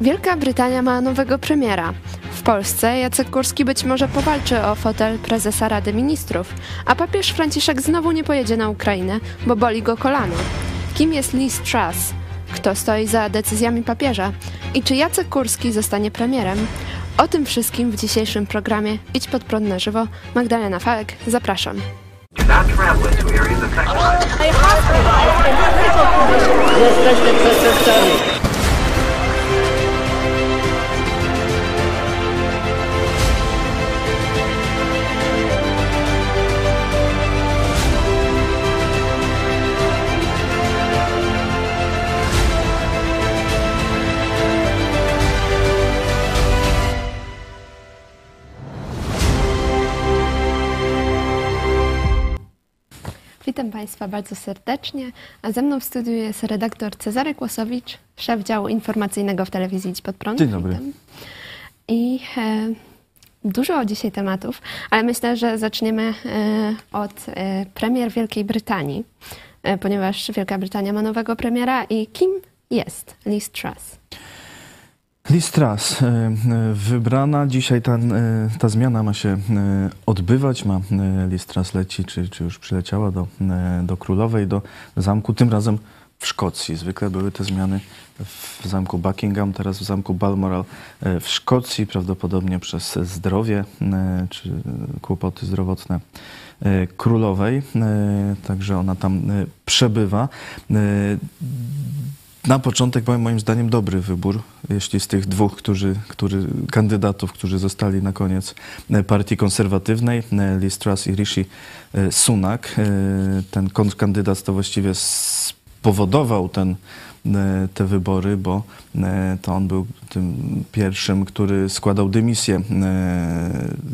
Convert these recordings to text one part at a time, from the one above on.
Wielka Brytania ma nowego premiera. W Polsce Jacek Kurski być może powalczy o fotel prezesa Rady Ministrów, a papież Franciszek znowu nie pojedzie na Ukrainę, bo boli go kolano. Kim jest Liz Truss? Kto stoi za decyzjami papieża? I czy Jacek Kurski zostanie premierem? O tym wszystkim w dzisiejszym programie Idź pod prąd na żywo. Magdalena Fałek, zapraszam. Jesteśmy przestępcami. Witam Państwa bardzo serdecznie, a ze mną w studiu jest redaktor Cezary Kłosowicz, szef działu informacyjnego w telewizji Idź Pod Prąd. Dzień dobry. Witam. I e, dużo dzisiaj tematów, ale myślę, że zaczniemy e, od e, premier Wielkiej Brytanii, e, ponieważ Wielka Brytania ma nowego premiera i kim jest Liz Truss? Liz Truss, e, e, wybrana dzisiaj ta, e, ta zmiana ma się odbywać. Ma, Liz Truss leci, czy, czy już przyleciała do, do Królowej, do zamku, tym razem w Szkocji. Zwykle były te zmiany w zamku Buckingham, teraz w zamku Balmoral w Szkocji, prawdopodobnie przez zdrowie czy kłopoty zdrowotne królowej. Także ona tam przebywa. Na początek powiem moim zdaniem dobry wybór, jeśli z tych dwóch którzy, którzy, kandydatów, którzy zostali na koniec e, partii konserwatywnej, e, Liz Truss i Rishi e, Sunak. Ten kontrkandydat to właściwie spowodował ten, te wybory, bo e, to on był tym pierwszym, który składał dymisję e,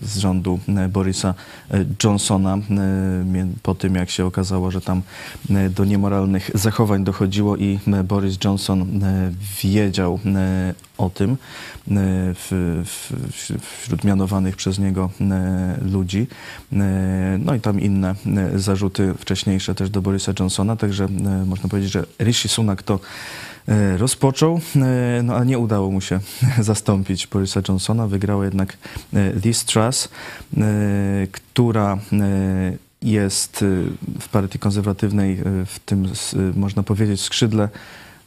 z rządu e, Borisa e, Johnsona e, po tym, jak się okazało, że tam e, do niemoralnych zachowań dochodziło i e, Boris Johnson e, wiedział e, o tym e, wśród- mianowanych przez niego e, ludzi. E, No i tam inne e, zarzuty wcześniejsze też do Borisa Johnsona, także e, można powiedzieć, że Rishi Sunak to e, rozpoczął, e, no ale nie udało mu się zastąpić Borisa Johnsona. Wygrała jednak e, Liz Truss, e, która e, jest e, w partii konserwatywnej e, w tym, e, można powiedzieć, skrzydle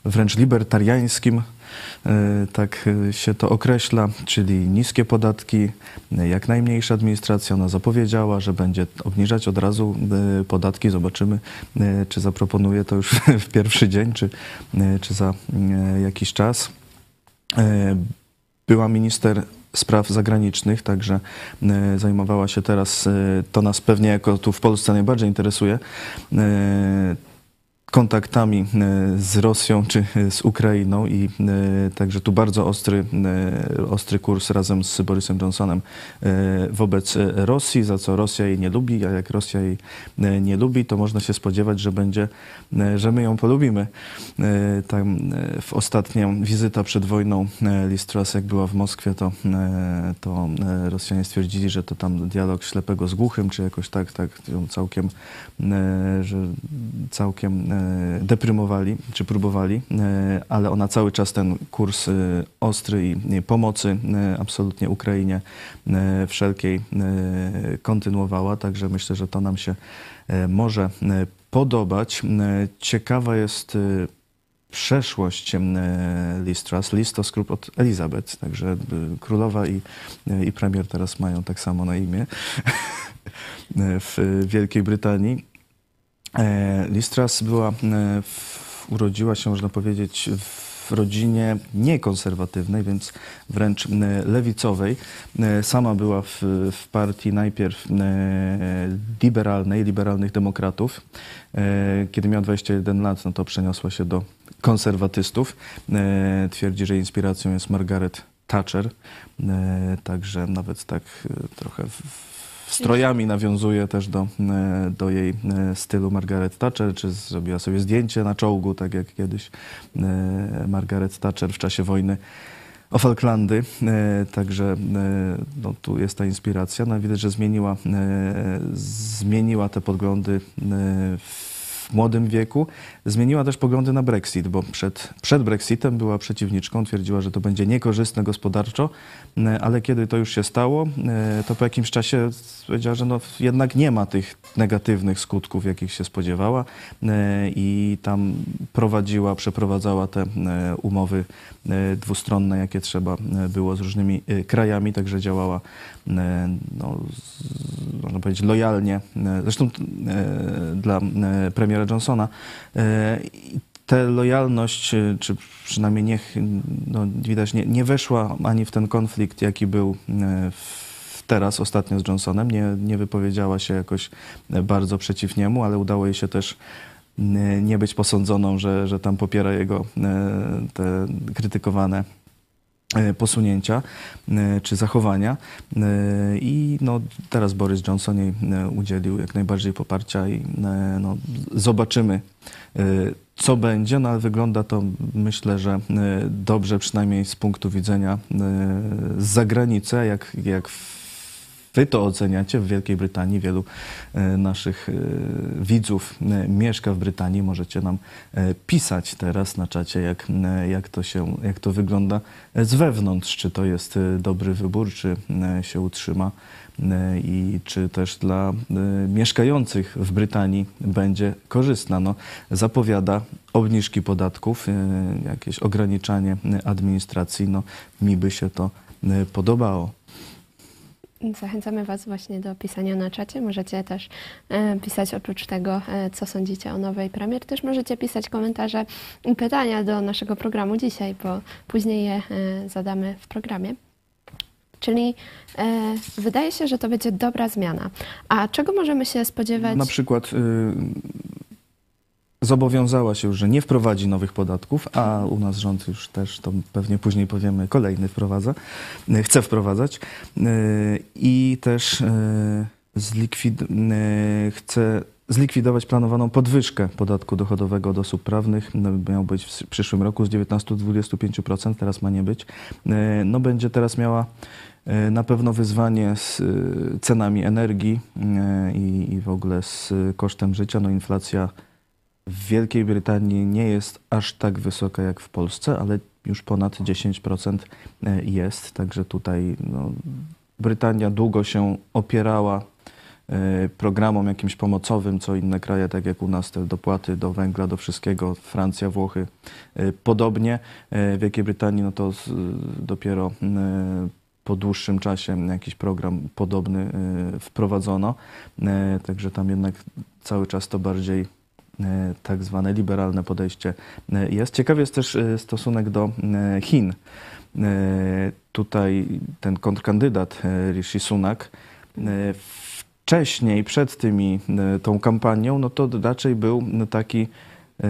wręcz libertariańskim, e, tak e, się to określa, czyli niskie podatki, e, jak najmniejsza administracja. Ona zapowiedziała, że będzie obniżać od razu e, podatki. Zobaczymy, e, czy zaproponuje to już w pierwszy dzień, czy, e, czy za e, jakiś czas. E, Była minister spraw zagranicznych, także e, zajmowała się teraz, e, to nas pewnie jako tu w Polsce najbardziej interesuje, e, kontaktami e, z Rosją czy e, z Ukrainą i e, także tu bardzo ostry, ostry kurs razem z Borysem Johnsonem wobec Rosji, za co Rosja jej nie lubi, a jak Rosja jej nie lubi, to można się spodziewać, że będzie, że my ją polubimy. Tam w ostatnią wizyta przed wojną Liz Truss, jak była w Moskwie, to, to Rosjanie stwierdzili, że to tam dialog ślepego z głuchym, czy jakoś tak, tak całkiem, że całkiem e, deprymowali, czy próbowali, e, ale ona cały czas ten kurs e, ostry i pomocy absolutnie Ukrainie wszelkiej kontynuowała, także myślę, że to nam się może podobać. Ciekawa jest przeszłość to skrót od Elizabeth, także królowa i, i premier teraz mają tak samo na imię w Wielkiej Brytanii. E, Liz Truss była, e, urodziła się, można powiedzieć, w rodzinie niekonserwatywnej, więc wręcz e, lewicowej. Sama była w, w partii najpierw liberalnej, liberalnych demokratów. Kiedy miała 21 lat, no to przeniosła się do konserwatystów. Twierdzi, że inspiracją jest Margaret Thatcher. Także nawet tak trochę w, strojami nawiązuje też do, e, do jej e, stylu Margaret Thatcher, czy zrobiła sobie zdjęcie na czołgu, tak jak kiedyś e, Margaret Thatcher w czasie wojny o Falklandy, także no, tu jest ta inspiracja. No, widać, że zmieniła, zmieniła te poglądy w w młodym wieku. Zmieniła też poglądy na Brexit, bo przed, przed Brexitem była przeciwniczką, twierdziła, że to będzie niekorzystne gospodarczo, e, ale kiedy to już się stało, e, to po jakimś czasie powiedziała, że no jednak nie ma tych negatywnych skutków, jakich się spodziewała e, i tam prowadziła, przeprowadzała te umowy dwustronne, jakie trzeba było z różnymi krajami, także działała no, można powiedzieć lojalnie, zresztą dla premiera Johnsona. Tę lojalność, e, czy przynajmniej niech, no, widać, nie, nie weszła ani w ten konflikt, jaki był e, teraz ostatnio z Johnsonem. Nie, nie wypowiedziała się jakoś e, bardzo przeciw niemu, ale udało jej się też nie być posądzoną, że, że tam popiera jego te krytykowane posunięcia e, czy zachowania. E, I no, teraz Boris Johnson jej e, udzielił jak najbardziej poparcia i e, no, zobaczymy, e, co będzie, no ale wygląda to myślę, że e, dobrze, przynajmniej z punktu widzenia e, z zagranicy, jak, jak Wy to oceniacie w Wielkiej Brytanii. Wielu e, naszych e, widzów e, mieszka w Brytanii. Możecie nam pisać teraz na czacie, jak, jak, to, się, jak to wygląda z wewnątrz. Czy to jest dobry wybór, czy się utrzyma i czy też dla mieszkających w Brytanii będzie korzystna. No, zapowiada obniżki podatków, jakieś ograniczanie administracji. No, mi by się to podobało. Zachęcamy Was właśnie do pisania na czacie. Możecie też e, pisać oprócz tego, e, co sądzicie o nowej premier. Też możecie pisać komentarze i pytania do naszego programu dzisiaj, bo później je e, zadamy w programie. Czyli e, wydaje się, że to będzie dobra zmiana. A czego możemy się spodziewać? Na przykład y, zobowiązała się że nie wprowadzi nowych podatków, a u nas rząd już też, to pewnie później powiemy, kolejny wprowadza, y, chce wprowadzać y, i też y, zlikwid, chce zlikwidować planowaną podwyżkę podatku dochodowego od osób prawnych. No, miał być w przyszłym roku z 19 do 25%, teraz ma nie być. No będzie teraz miała na pewno wyzwanie z cenami energii i, i w ogóle z kosztem życia. No inflacja w Wielkiej Brytanii nie jest aż tak wysoka jak w Polsce, ale już ponad 10% jest, także tutaj no, Brytania długo się opierała e, programom jakimś pomocowym, co inne kraje, tak jak u nas te dopłaty do węgla, do wszystkiego, Francja, Włochy, e, podobnie. E, W Wielkiej Brytanii no to dopiero e, po dłuższym czasie jakiś program podobny e, wprowadzono, E, także tam jednak cały czas to bardziej e, tak zwane liberalne podejście e, jest. Ciekawy jest też e, stosunek do e, Chin. E, Tutaj ten kontrkandydat e, Rishi Sunak e, wcześniej, przed tymi, e, tą kampanią, no to raczej był taki e,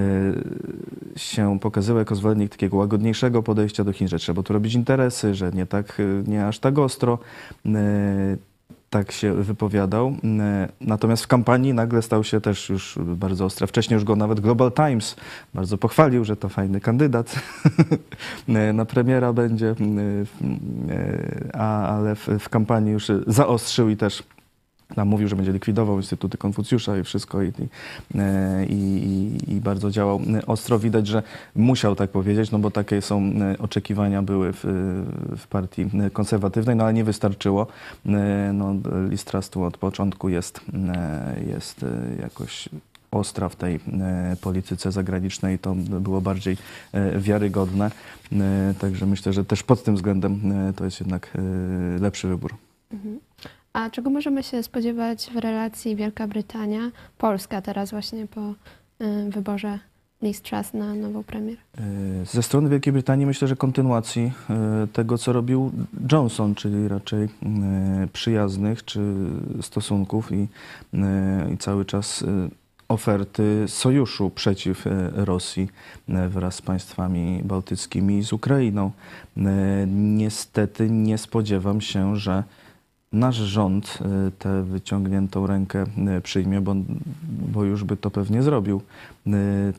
się pokazywał jako zwolennik takiego łagodniejszego podejścia do Chin, że trzeba tu robić interesy, że nie tak, e, nie aż tak ostro. Tak się wypowiadał. E, Natomiast w kampanii nagle stał się też już bardzo ostry. Wcześniej już go nawet Global Times bardzo pochwalił, że to fajny kandydat e, na premiera będzie, e, e, a, ale w, w kampanii już zaostrzył i też tam mówił, że będzie likwidował Instytuty Konfucjusza i wszystko i, e, i, i- i bardzo działał ostro. Widać, że musiał tak powiedzieć, no bo takie są e, oczekiwania były w, w partii konserwatywnej, no ale nie wystarczyło. E, No, tu od początku jest, e, jest e, jakoś ostra w tej e, polityce zagranicznej, to było bardziej e, wiarygodne. E, Także myślę, że też pod tym względem e, to jest jednak e, lepszy wybór. Mhm. A czego możemy się spodziewać w relacji Wielka Brytania-Polska teraz właśnie po y, wyborze Liz Truss na nową premier? E, Ze strony Wielkiej Brytanii myślę, że kontynuacji e, tego, co robił Johnson, czyli raczej przyjaznych czy stosunków i, i cały czas oferty sojuszu przeciw Rosji wraz z państwami bałtyckimi i z Ukrainą. Niestety nie spodziewam się, że nasz rząd e, tę wyciągniętą rękę e, przyjmie, bo, bo już by to pewnie zrobił. E,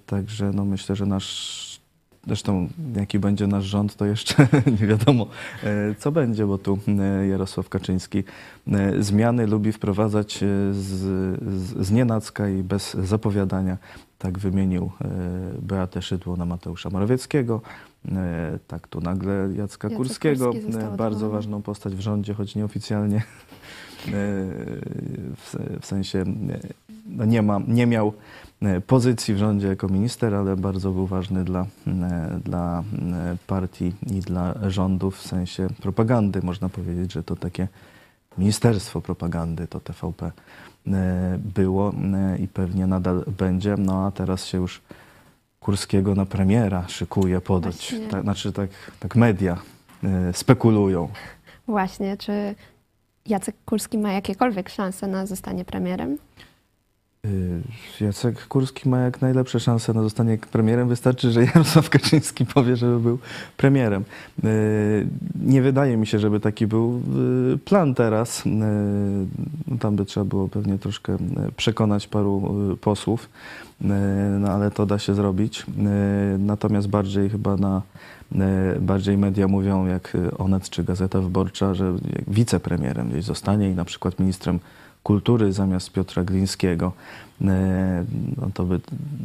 Także no myślę, że nasz Zresztą jaki będzie nasz rząd, to jeszcze nie wiadomo, co będzie, bo tu Jarosław Kaczyński zmiany lubi wprowadzać z, z, z nienacka i bez zapowiadania. Tak wymienił Beatę Szydło na Mateusza Morawieckiego, tak tu nagle Jacka Jacek Kurskiego, Kurski został bardzo ważną postać w rządzie, choć nieoficjalnie. W, sensie no nie, ma, nie miał e, pozycji w rządzie jako minister, ale bardzo był ważny dla, e, dla e, partii i dla rządu w sensie propagandy. Można powiedzieć, że to takie ministerstwo propagandy, to TVP było i pewnie nadal będzie. No a teraz się już Kurskiego na premiera szykuje podać. Tak, znaczy tak, tak media spekulują. Właśnie, czy Jacek Kurski ma jakiekolwiek szanse na zostanie premierem? Y, Jacek Kurski ma jak najlepsze szanse na zostanie premierem. Wystarczy, że Jarosław Kaczyński powie, żeby był premierem. Y, Nie wydaje mi się, żeby taki był y, plan teraz. Y, Tam by trzeba było pewnie troszkę przekonać paru posłów, no ale to da się zrobić. Natomiast bardziej chyba na bardziej media mówią, jak Onet czy Gazeta Wyborcza, że wicepremierem gdzieś zostanie i na przykład ministrem kultury zamiast Piotra Glińskiego. E, No to by,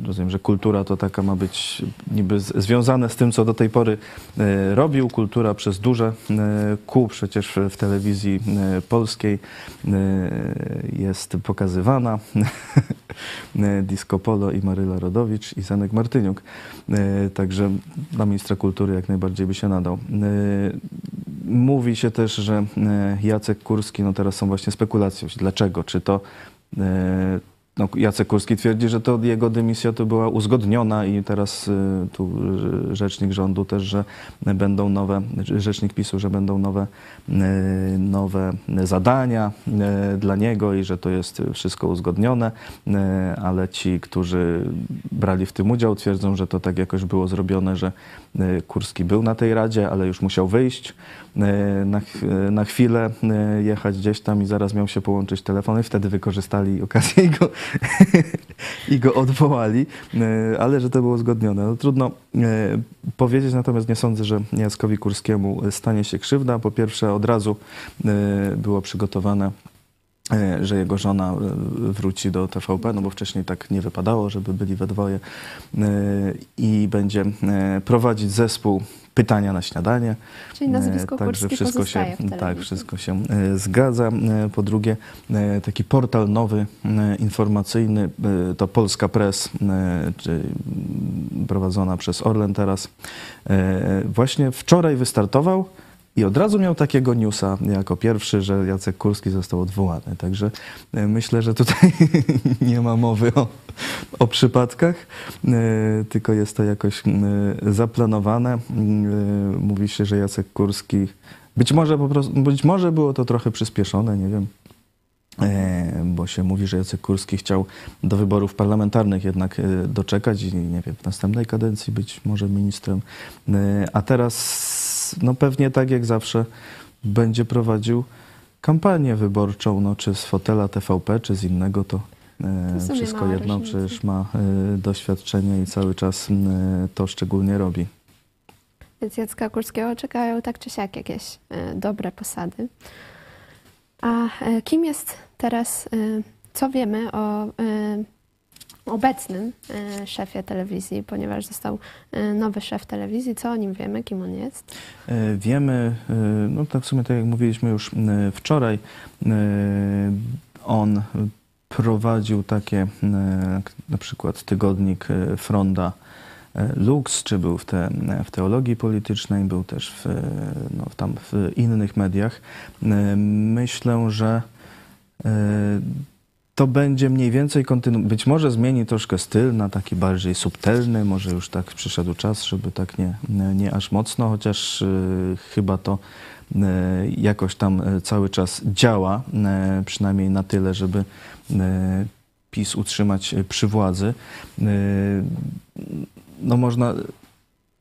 rozumiem, że kultura to taka ma być niby związane z tym, co do tej pory e, robił. Kultura przez duże e, kół przecież w, telewizji polskiej jest pokazywana. Disco Polo i Maryla Rodowicz i Zenek Martyniuk. Także na ministra kultury jak najbardziej by się nadał. Mówi się też, że e, Jacek Kurski, no teraz są właśnie spekulacje, dlaczego, czy to e, no, Jacek Kurski twierdzi, że to jego dymisja to była uzgodniona i teraz e, tu rzecznik rządu też, że będą nowe, rzecznik PiSu, że będą nowe, e, nowe zadania e, dla niego i że to jest wszystko uzgodnione, ale ci, którzy brali w tym udział twierdzą, że to tak jakoś było zrobione, że Kurski był na tej radzie, ale już musiał wyjść na, na chwilę, jechać gdzieś tam i zaraz miał się połączyć telefon i wtedy wykorzystali okazję go, i go odwołali, e, ale że to było uzgodnione. No, trudno e, powiedzieć, natomiast nie sądzę, że Jackowi Kurskiemu stanie się krzywda. Po pierwsze, od razu e, było przygotowane że jego żona wróci do TVP, no bo wcześniej tak nie wypadało, żeby byli we dwoje i będzie prowadzić zespół pytania na śniadanie. Czyli nazwisko E, Także wszystko się, tak, wszystko się e, zgadza. E, Po drugie, taki portal nowy, informacyjny, to Polska Press, prowadzona przez Orlen teraz, właśnie wczoraj wystartował i od razu miał takiego newsa jako pierwszy, że Jacek Kurski został odwołany. Także e, myślę, że tutaj nie ma mowy o, o przypadkach, e, tylko jest to jakoś zaplanowane. E, Mówi się, że Jacek Kurski być może po prostu, być może było to trochę przyspieszone, nie wiem. Bo się mówi, że Jacek Kurski chciał do wyborów parlamentarnych jednak doczekać i nie wiem, w następnej kadencji być może ministrem. A teraz, no pewnie tak jak zawsze, będzie prowadził kampanię wyborczą, no czy z fotela TVP, czy z innego, to e, wszystko jedno, przecież ma e, doświadczenie i cały czas m, to szczególnie robi. Więc Jacka Kurskiego czekają tak czy siak jakieś e, dobre posady. A e, kim jest teraz, e, co wiemy o e, obecnym e, szefie telewizji, ponieważ został e, nowy szef telewizji, co o nim wiemy, kim on jest? E, Wiemy, no tak w sumie tak jak mówiliśmy już wczoraj, on prowadził takie na przykład tygodnik Fronda Lux, czy był w, te, w teologii politycznej, był też w, no, tam w innych mediach. Myślę, że to będzie mniej więcej kontynu... Być może zmieni troszkę styl na taki bardziej subtelny, może już tak przyszedł czas, żeby tak nie, nie, aż mocno, chociaż y, chyba to y, jakoś tam y, cały czas działa, y, przynajmniej na tyle, żeby y, PiS utrzymać y, przy władzy. No można...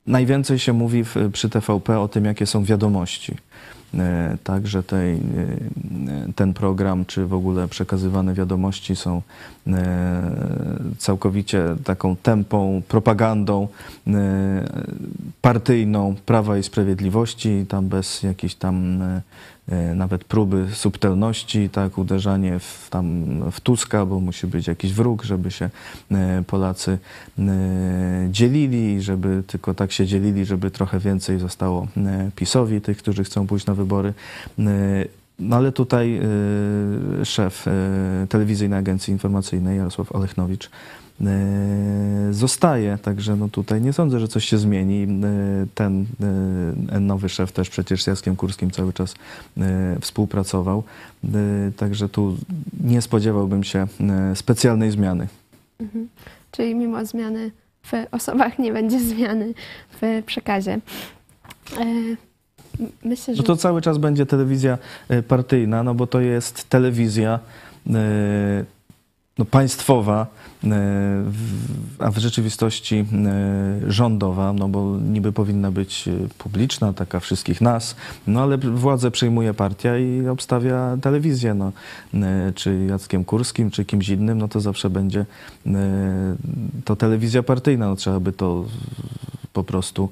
Najwięcej się mówi w, przy TVP o tym, jakie są wiadomości. E, tak, że tej, e, ten program, czy w ogóle przekazywane wiadomości są e, całkowicie taką tempą, propagandą partyjną Prawa i Sprawiedliwości, tam bez jakiejś tam nawet próby subtelności, tak, uderzanie w, tam w Tuska, bo musi być jakiś wróg, żeby się e, Polacy e, dzielili, żeby tylko tak się dzielili, żeby trochę więcej zostało e, PiSowi, tych, którzy chcą pójść na wybory. No ale tutaj e, szef e, Telewizyjnej Agencji Informacyjnej Jarosław Olechnowicz e, zostaje, także no tutaj nie sądzę, że coś się zmieni. Ten nowy szef też przecież z Jackiem Kurskim cały czas współpracował, także tu nie spodziewałbym się specjalnej zmiany. Mhm. Czyli mimo zmiany w osobach nie będzie zmiany w przekazie. Myślę, że No to cały czas będzie telewizja e, partyjna, no bo to jest telewizja e, no, państwowa, e, a w rzeczywistości rządowa, no bo niby powinna być publiczna, taka wszystkich nas, no ale władzę przejmuje partia i obstawia telewizję, no, czy Jackiem Kurskim, czy kimś innym, no to zawsze będzie to telewizja partyjna, no trzeba by to po prostu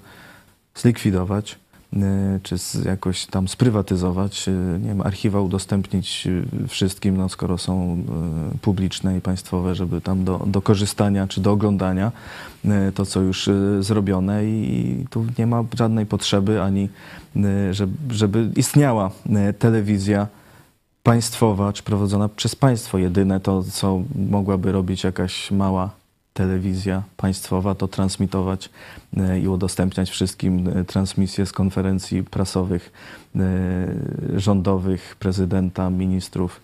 zlikwidować czy z, jakoś tam sprywatyzować, e, nie wiem, archiwa udostępnić e, wszystkim, no skoro są e, publiczne i państwowe, żeby tam do, do korzystania czy do oglądania e, to, co już e, zrobione i tu nie ma żadnej potrzeby ani, e, żeby, żeby istniała e, telewizja państwowa, czy prowadzona przez państwo. Jedyne to, co mogłaby robić jakaś mała telewizja państwowa, to transmitować e, i udostępniać wszystkim e, transmisje z konferencji prasowych, e, rządowych, prezydenta, ministrów,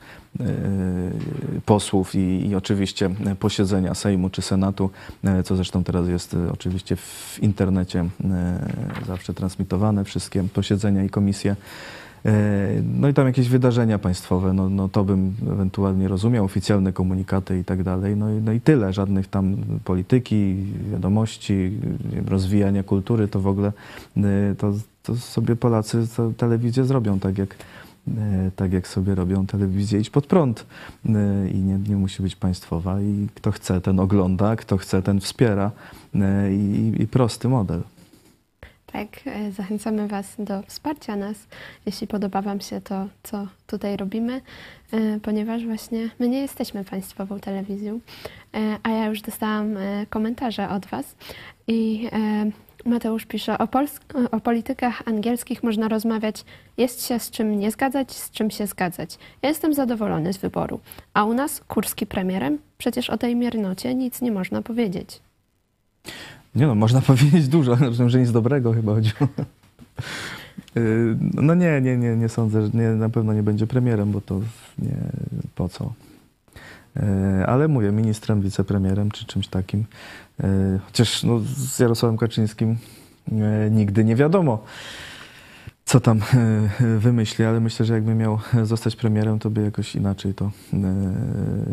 posłów i, i oczywiście posiedzenia Sejmu czy Senatu, co zresztą teraz jest oczywiście w internecie zawsze transmitowane, wszystkie posiedzenia i komisje. E, No i tam jakieś wydarzenia państwowe, no, no to bym ewentualnie rozumiał, oficjalne komunikaty i tak dalej. No i, no i tyle, żadnych tam polityki, wiadomości, rozwijania kultury, to w ogóle e, to, to sobie Polacy telewizję zrobią tak jak, e, tak jak sobie robią telewizję Idź Pod Prąd i nie, nie musi być państwowa i kto chce, ten ogląda, kto chce, ten wspiera i, i prosty model. Tak, e, zachęcamy Was do wsparcia nas, jeśli podoba Wam się to, co tutaj robimy, e, ponieważ właśnie my nie jesteśmy państwową telewizją, e, a ja już dostałam komentarze od Was. I Mateusz pisze, o, o politykach angielskich można rozmawiać, jest się z czym nie zgadzać, z czym się zgadzać. Ja jestem zadowolony z wyboru, a u nas Kurski premierem, przecież o tej miernocie nic nie można powiedzieć. Nie no, można powiedzieć dużo, że- nic dobrego chyba chodziło. Yy, No nie, nie, nie, nie sądzę, że nie, na pewno nie będzie premierem, bo to nie, po co. Yy, Ale mówię, ministrem, wicepremierem czy czymś takim. Yy, Chociaż no, z Jarosławem Kaczyńskim nigdy nie wiadomo, co tam wymyśli, ale myślę, że jakby miał zostać premierem, to by jakoś inaczej to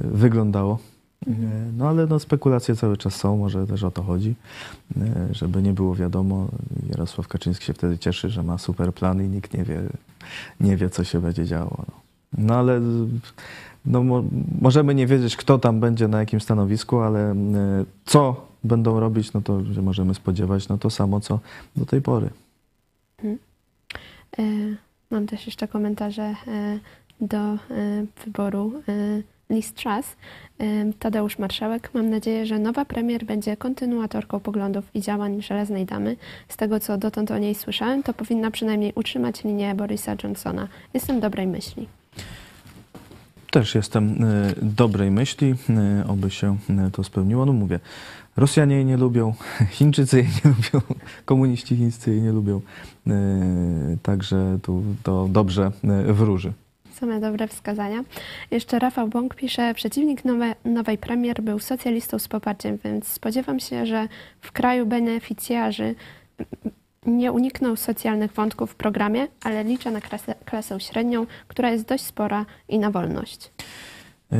wyglądało. E, No ale no, spekulacje cały czas są, może też o to chodzi, e, żeby nie było wiadomo. Jarosław Kaczyński się wtedy cieszy, że ma super plan i nikt nie wie, nie wie co się będzie działo. No, no ale no, mo, możemy nie wiedzieć, kto tam będzie na jakim stanowisku, ale e, co będą robić, no to się możemy spodziewać, no to samo co do tej pory. E, Mam też jeszcze komentarze e, do e, wyboru Truss. E, Tadeusz Marszałek. Mam nadzieję, że nowa premier będzie kontynuatorką poglądów i działań Żelaznej Damy. Z tego, co dotąd o niej słyszałem, to powinna przynajmniej utrzymać linię Borisa Johnsona. Jestem dobrej myśli. Też jestem e, dobrej myśli, e, oby się e, to spełniło. No mówię, Rosjanie jej nie lubią, Chińczycy jej nie lubią, komuniści chińscy jej nie lubią. Także tu to dobrze wróży. Same dobre wskazania. Jeszcze Rafał Bąk pisze, przeciwnik nowe, nowej premier był socjalistą z poparciem, więc spodziewam się, że w kraju beneficjarzy nie unikną socjalnych wątków w programie, ale liczę na klasę, klasę średnią, która jest dość spora i na wolność. E,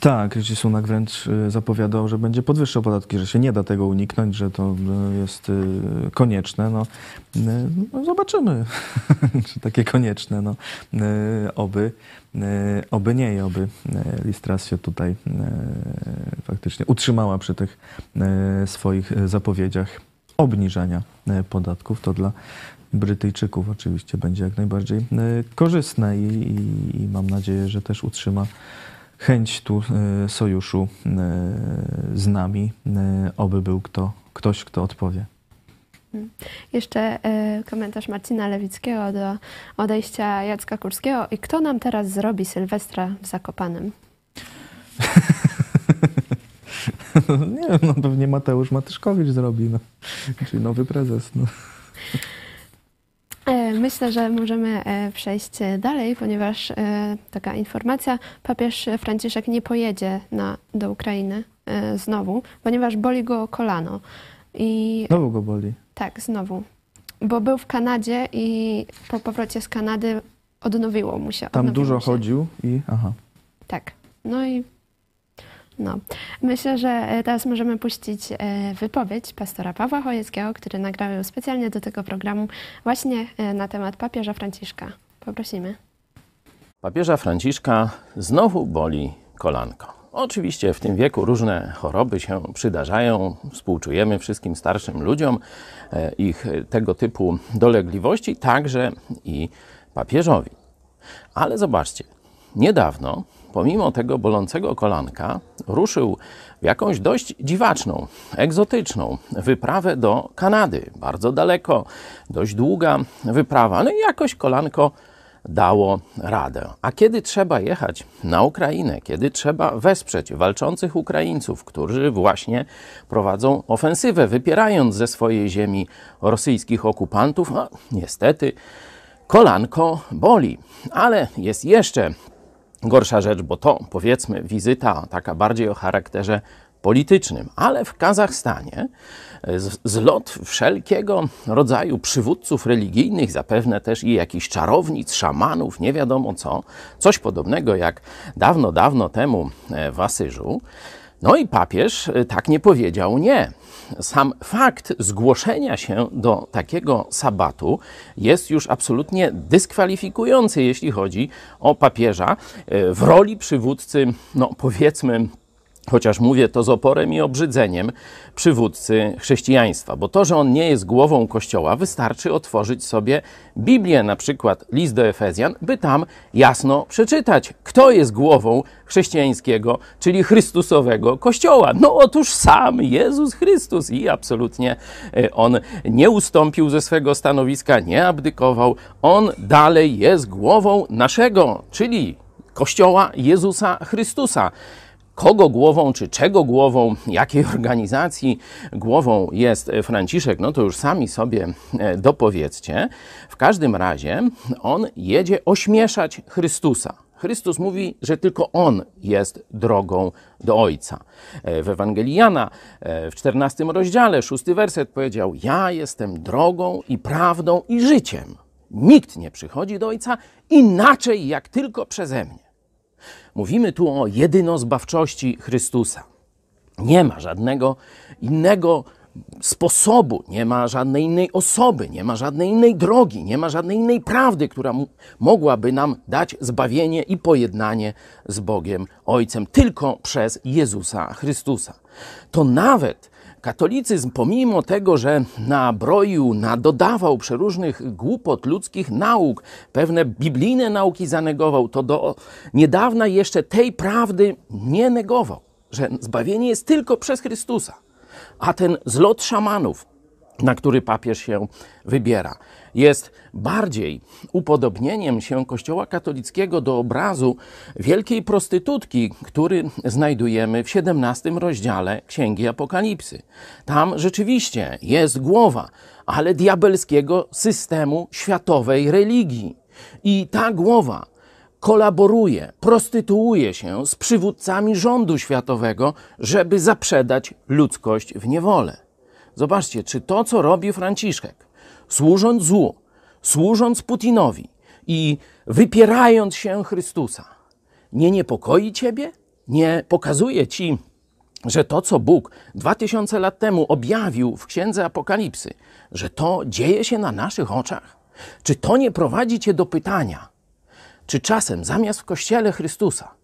Tak, Rishi Sunak wręcz y, zapowiadał, że będzie podwyższał podatki, że się nie da tego uniknąć, że to jest y, konieczne. No, y, no zobaczymy, czy takie konieczne. No, oby, oby nie i oby Listras się tutaj faktycznie utrzymała przy tych swoich zapowiedziach obniżania podatków. To dla Brytyjczyków oczywiście będzie jak najbardziej korzystne i, i, i mam nadzieję, że też utrzyma chęć tu y, sojuszu y, z nami, y, oby był kto, ktoś, kto odpowie. Jeszcze e, komentarz Marcina Lewickiego do odejścia Jacka Kurskiego. I kto nam teraz zrobi Sylwestra w Zakopanem? nie wiem, no pewnie Mateusz Matyszkowicz zrobi, no. czyli nowy prezes. No. E, Myślę, że możemy e, przejść e, dalej, ponieważ taka informacja, papież Franciszek nie pojedzie na, do Ukrainy znowu, ponieważ boli go kolano. I Znowu go boli. tak, znowu. Bo był w Kanadzie i po powrocie z Kanady odnowiło mu się. Tam dużo się. chodził i aha. Tak. No i no. Myślę, że e, teraz możemy puścić e, wypowiedź pastora Pawła Chojeckiego, który nagrał ją specjalnie do tego programu właśnie e, na temat papieża Franciszka. Poprosimy. Papieża Franciszka znowu boli kolanko. Oczywiście w tym wieku różne choroby się przydarzają. Współczujemy wszystkim starszym ludziom ich tego typu dolegliwości, także i papieżowi. Ale zobaczcie, niedawno, pomimo tego bolącego kolanka, ruszył w jakąś dość dziwaczną, egzotyczną wyprawę do Kanady. Bardzo daleko, dość długa wyprawa, no i jakoś kolanko dało radę. A kiedy trzeba jechać na Ukrainę, kiedy trzeba wesprzeć walczących Ukraińców, którzy właśnie prowadzą ofensywę, wypierając ze swojej ziemi rosyjskich okupantów, no, niestety kolanko boli. Ale jest jeszcze gorsza rzecz, bo to powiedzmy wizyta taka bardziej o charakterze politycznym, ale w Kazachstanie z- zlot wszelkiego rodzaju przywódców religijnych, zapewne też i jakichś czarownic, szamanów, nie wiadomo co, coś podobnego jak dawno, dawno temu e, w Asyżu. No i papież e, tak nie powiedział nie. Sam fakt zgłoszenia się do takiego sabatu jest już absolutnie dyskwalifikujący, jeśli chodzi o papieża e, w roli przywódcy, no powiedzmy, chociaż mówię to z oporem i obrzydzeniem, przywódcy chrześcijaństwa. Bo to, że on nie jest głową Kościoła, wystarczy otworzyć sobie Biblię, na przykład list do Efezjan, by tam jasno przeczytać, kto jest głową chrześcijańskiego, czyli Chrystusowego Kościoła. No otóż sam Jezus Chrystus i absolutnie e, on nie ustąpił ze swego stanowiska, nie abdykował. On dalej jest głową naszego, czyli Kościoła Jezusa Chrystusa kogo głową, czy czego głową, jakiej organizacji głową jest Franciszek, no to już sami sobie e, dopowiedzcie. W każdym razie on jedzie ośmieszać Chrystusa. Chrystus mówi, że tylko On jest drogą do Ojca. E, W Ewangelii Jana e, w 14 rozdziale, szósty werset powiedział: Ja jestem drogą i prawdą i życiem. Nikt nie przychodzi do Ojca inaczej jak tylko przeze mnie. Mówimy tu o jedynozbawczości Chrystusa. Nie ma żadnego innego sposobu, nie ma żadnej innej osoby, nie ma żadnej innej drogi, nie ma żadnej innej prawdy, która mogłaby nam dać zbawienie i pojednanie z Bogiem Ojcem, tylko przez Jezusa Chrystusa. To nawet katolicyzm, pomimo tego, że nabroił, nadodawał przeróżnych głupot ludzkich nauk, pewne biblijne nauki zanegował, to do niedawna jeszcze tej prawdy nie negował, że zbawienie jest tylko przez Chrystusa. A ten zlot szamanów, na który papież się wybiera, jest bardziej upodobnieniem się Kościoła katolickiego do obrazu wielkiej prostytutki, który znajdujemy w 17 rozdziale Księgi Apokalipsy. Tam rzeczywiście jest głowa, ale diabelskiego systemu światowej religii. I ta głowa kolaboruje, prostytuuje się z przywódcami rządu światowego, żeby zaprzedać ludzkość w niewolę. Zobaczcie, czy to, co robi Franciszek, służąc złu, służąc Putinowi i wypierając się Chrystusa, nie niepokoi ciebie? nie pokazuje ci, że to, co Bóg dwa tysiące lat temu objawił w Księdze Apokalipsy, że to dzieje się na naszych oczach? Czy to nie prowadzi cię do pytania, czy czasem zamiast w Kościele Chrystusa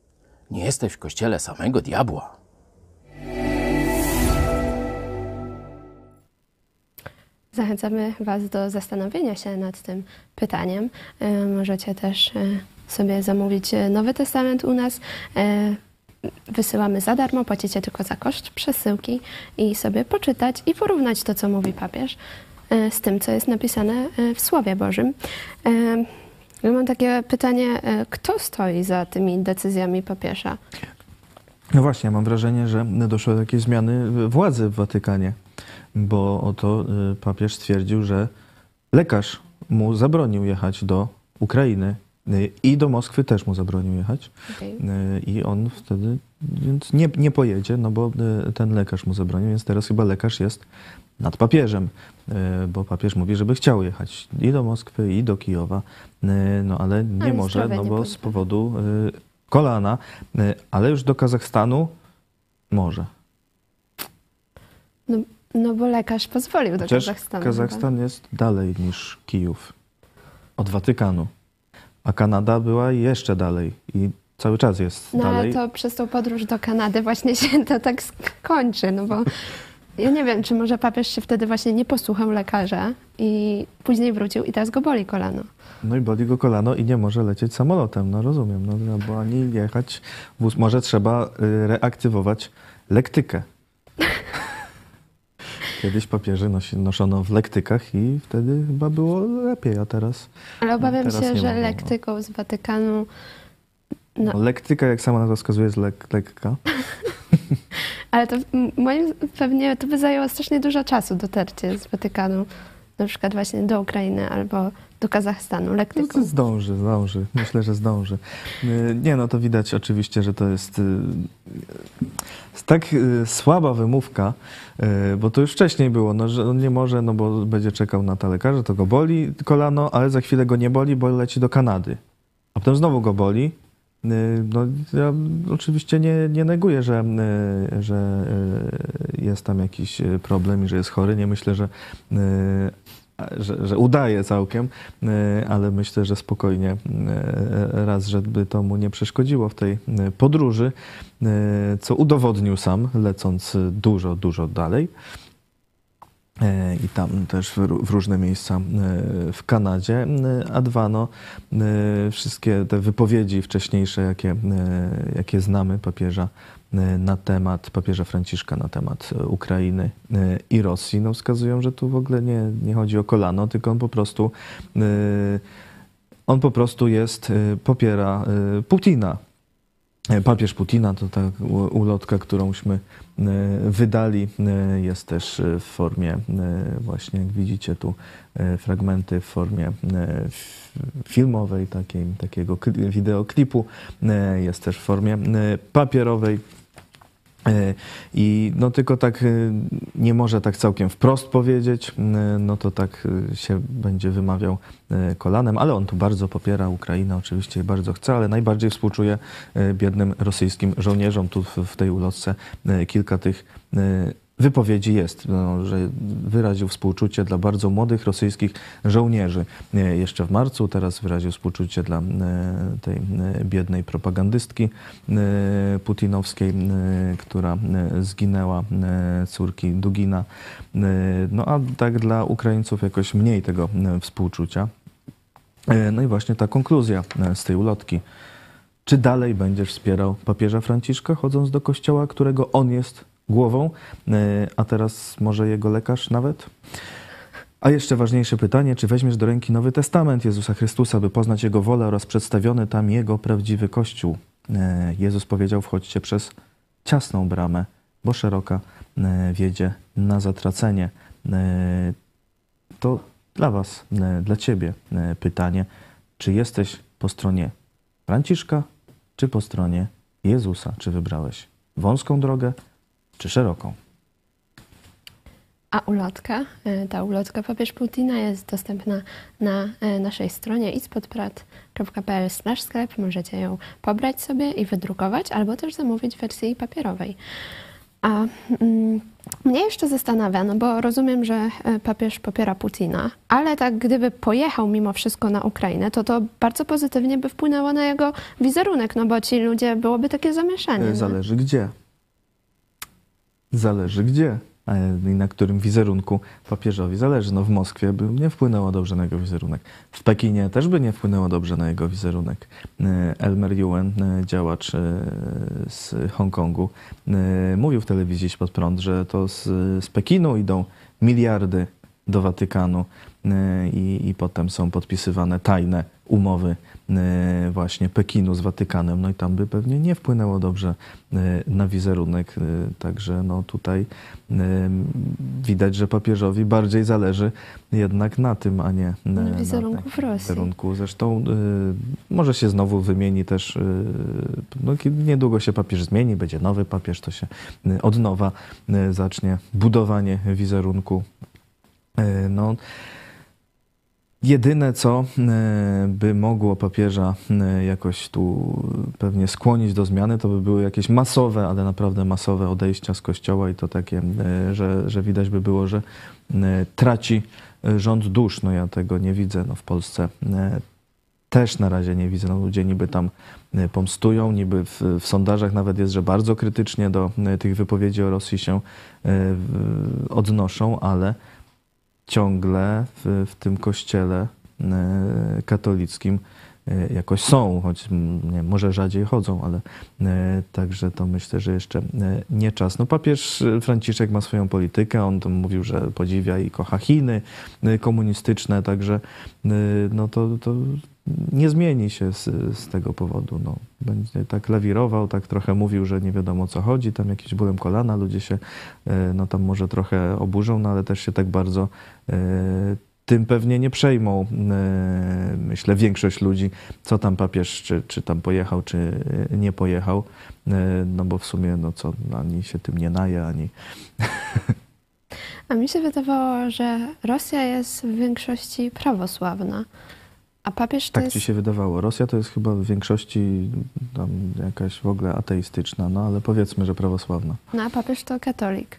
nie jesteś w Kościele samego diabła? Zachęcamy Was do zastanowienia się nad tym pytaniem. E, Możecie też e, sobie zamówić e, Nowy Testament u nas. Wysyłamy za darmo, płacicie tylko za koszt przesyłki i sobie poczytać i porównać to, co mówi papież, z tym, co jest napisane w Słowie Bożym. Ja mam takie pytanie, kto stoi za tymi decyzjami papieża? No właśnie, mam wrażenie, że doszło do jakiejś zmiany władzy w Watykanie, bo oto y, papież stwierdził, że lekarz mu zabronił jechać do Ukrainy y, i do Moskwy też mu zabronił jechać. Okej. Y, I on wtedy więc nie, nie pojedzie, no bo y, ten lekarz mu zabronił, więc teraz chyba lekarz jest nad papieżem, bo papież mówi, żeby chciał jechać i do Moskwy, i do Kijowa, no ale nie Ale może, no bo z powodu kolana, ale już do Kazachstanu może. No, no bo lekarz pozwolił do Chociaż Kazachstanu. Kazachstan jest dalej niż Kijów od Watykanu, a Kanada była jeszcze dalej i cały czas jest No ale dalej. to przez tą podróż do Kanady właśnie się to tak skończy, no bo ja nie wiem, czy może papież się wtedy właśnie nie posłuchał lekarza i później wrócił i teraz go boli kolano. No i boli go kolano i nie może lecieć samolotem, no rozumiem, no, no bo ani jechać, może trzeba y, reaktywować lektykę. Kiedyś papieży nosi, noszono w lektykach i wtedy chyba było lepiej, a teraz Ale obawiam teraz się, że no. lektyką z Watykanu, No. no. lektyka, jak sama nazwa wskazuje, jest lek, lekka. ale to moim pewnie to by zajęło strasznie dużo czasu dotarcie z Watykanu, na przykład właśnie do Ukrainy albo do Kazachstanu No, lektyką. to zdąży, zdąży. Myślę, że zdąży. Y, Nie, no to widać oczywiście, że to jest, y, jest tak y, słaba wymówka, y, bo to już wcześniej było, no, że on nie może, no bo będzie czekał na ta lekarza, to go boli kolano, ale za chwilę go nie boli, bo leci do Kanady. A potem znowu go boli. Y, No, ja oczywiście nie, nie neguję, że, y, że y, jest tam jakiś problem i że jest chory. Nie myślę, że, że, że udaje całkiem, ale myślę, że spokojnie raz, żeby to mu nie przeszkodziło w tej podróży, co udowodnił sam, lecąc dużo, dużo dalej. E, i tam też w, ró- w różne miejsca e, w Kanadzie. E, A dwa, no, e, wszystkie te wypowiedzi wcześniejsze, jakie, jakie znamy papieża na temat, papieża Franciszka na temat Ukrainy i Rosji, no, wskazują, że tu w ogóle nie, nie chodzi o kolano, tylko on po prostu on po prostu jest, popiera Putina. E, Papież Putina to ta ulotka, którąśmy e, wydali, jest też w formie, właśnie jak widzicie tu, fragmenty w formie filmowej, takiej, takiego kli- wideoklipu, jest też w formie papierowej. E, I no tylko tak e, nie może tak całkiem wprost powiedzieć, e, no to tak się będzie wymawiał kolanem, ale on tu bardzo popiera Ukrainę oczywiście bardzo chce, ale najbardziej współczuje biednym rosyjskim żołnierzom. Tu w, tej ulotce kilka tych wypowiedzi jest, no, że wyraził współczucie dla bardzo młodych rosyjskich żołnierzy e, jeszcze w marcu, teraz wyraził współczucie dla e, tej e, biednej propagandystki putinowskiej, która zginęła, córki Dugina. No a tak dla Ukraińców jakoś mniej tego współczucia. No i właśnie ta konkluzja z tej ulotki. Czy dalej będziesz wspierał papieża Franciszka, chodząc do kościoła, którego on jest głową, e, a teraz może jego lekarz nawet? A jeszcze ważniejsze pytanie, czy weźmiesz do ręki Nowy Testament Jezusa Chrystusa, by poznać Jego wolę oraz przedstawiony tam Jego prawdziwy Kościół? E, Jezus powiedział, wchodźcie przez ciasną bramę, bo szeroka e, wiedzie na zatracenie. To dla Was, dla Ciebie pytanie, czy jesteś po stronie Franciszka, czy po stronie Jezusa? Czy wybrałeś wąską drogę, czy szeroką? A ulotka, e, ta ulotka papież Putina jest dostępna na e, naszej stronie ispodprat.pl sklep. Możecie ją pobrać sobie i wydrukować, albo też zamówić w wersji papierowej. A mm, mnie jeszcze zastanawia, no bo rozumiem, że e, papież popiera Putina, ale tak gdyby pojechał mimo wszystko na Ukrainę, to to bardzo pozytywnie by wpłynęło na jego wizerunek, no bo ci ludzie, byłoby takie zamieszanie. No. Zależy gdzie. Zależy gdzie. I na którym wizerunku papieżowi zależy. No w Moskwie by nie wpłynęło dobrze na jego wizerunek. W Pekinie też by nie wpłynęło dobrze na jego wizerunek. E, Elmer Yuen, e, działacz e, z Hongkongu, mówił w telewizji pod prąd, że to z, z Pekinu idą miliardy do Watykanu i, i potem są podpisywane tajne umowy właśnie Pekinu z Watykanem. No i tam by pewnie nie wpłynęło dobrze e, na wizerunek. e, Także no tutaj e, widać, że papieżowi bardziej zależy jednak na tym, a nie e, Na wizerunku w Rosji. Wizerunku. Zresztą e, może się znowu wymieni też, e, no, niedługo się papież zmieni, będzie nowy papież, to się e, od nowa e, zacznie budowanie wizerunku. E, No, Jedyne, co e, by mogło papieża e, jakoś tu pewnie skłonić do zmiany, to by były jakieś masowe, ale naprawdę masowe odejścia z kościoła i to takie, e, że, że widać by było, że traci rząd dusz. No ja tego nie widzę no, w Polsce. Też na razie nie widzę. No, ludzie niby tam pomstują, niby w, w sondażach nawet jest, że bardzo krytycznie do tych wypowiedzi o Rosji się odnoszą, ale ciągle w, w tym kościele e, katolickim e, jakoś są, choć nie, może rzadziej chodzą, ale e, także to myślę, że jeszcze nie czas. No papież Franciszek ma swoją politykę, on tam mówił, że podziwia i kocha Chiny komunistyczne, także no to, to nie zmieni się z, z tego powodu. No, będzie tak lawirował, tak trochę mówił, że nie wiadomo o co chodzi, tam jakimś bólem kolana, ludzie się e, no tam może trochę oburzą, no ale też się tak bardzo e, tym pewnie nie przejmą, e, myślę, większość ludzi, co tam papież, czy, czy tam pojechał, czy nie pojechał, no bo w sumie, no co, ani się tym nie naje, ani... A mi się wydawało, że Rosja jest w większości prawosławna, a papież to Tak jest... ci się wydawało. Rosja to jest chyba w większości tam jakaś w ogóle ateistyczna, no ale powiedzmy, że prawosławna. No a papież to katolik.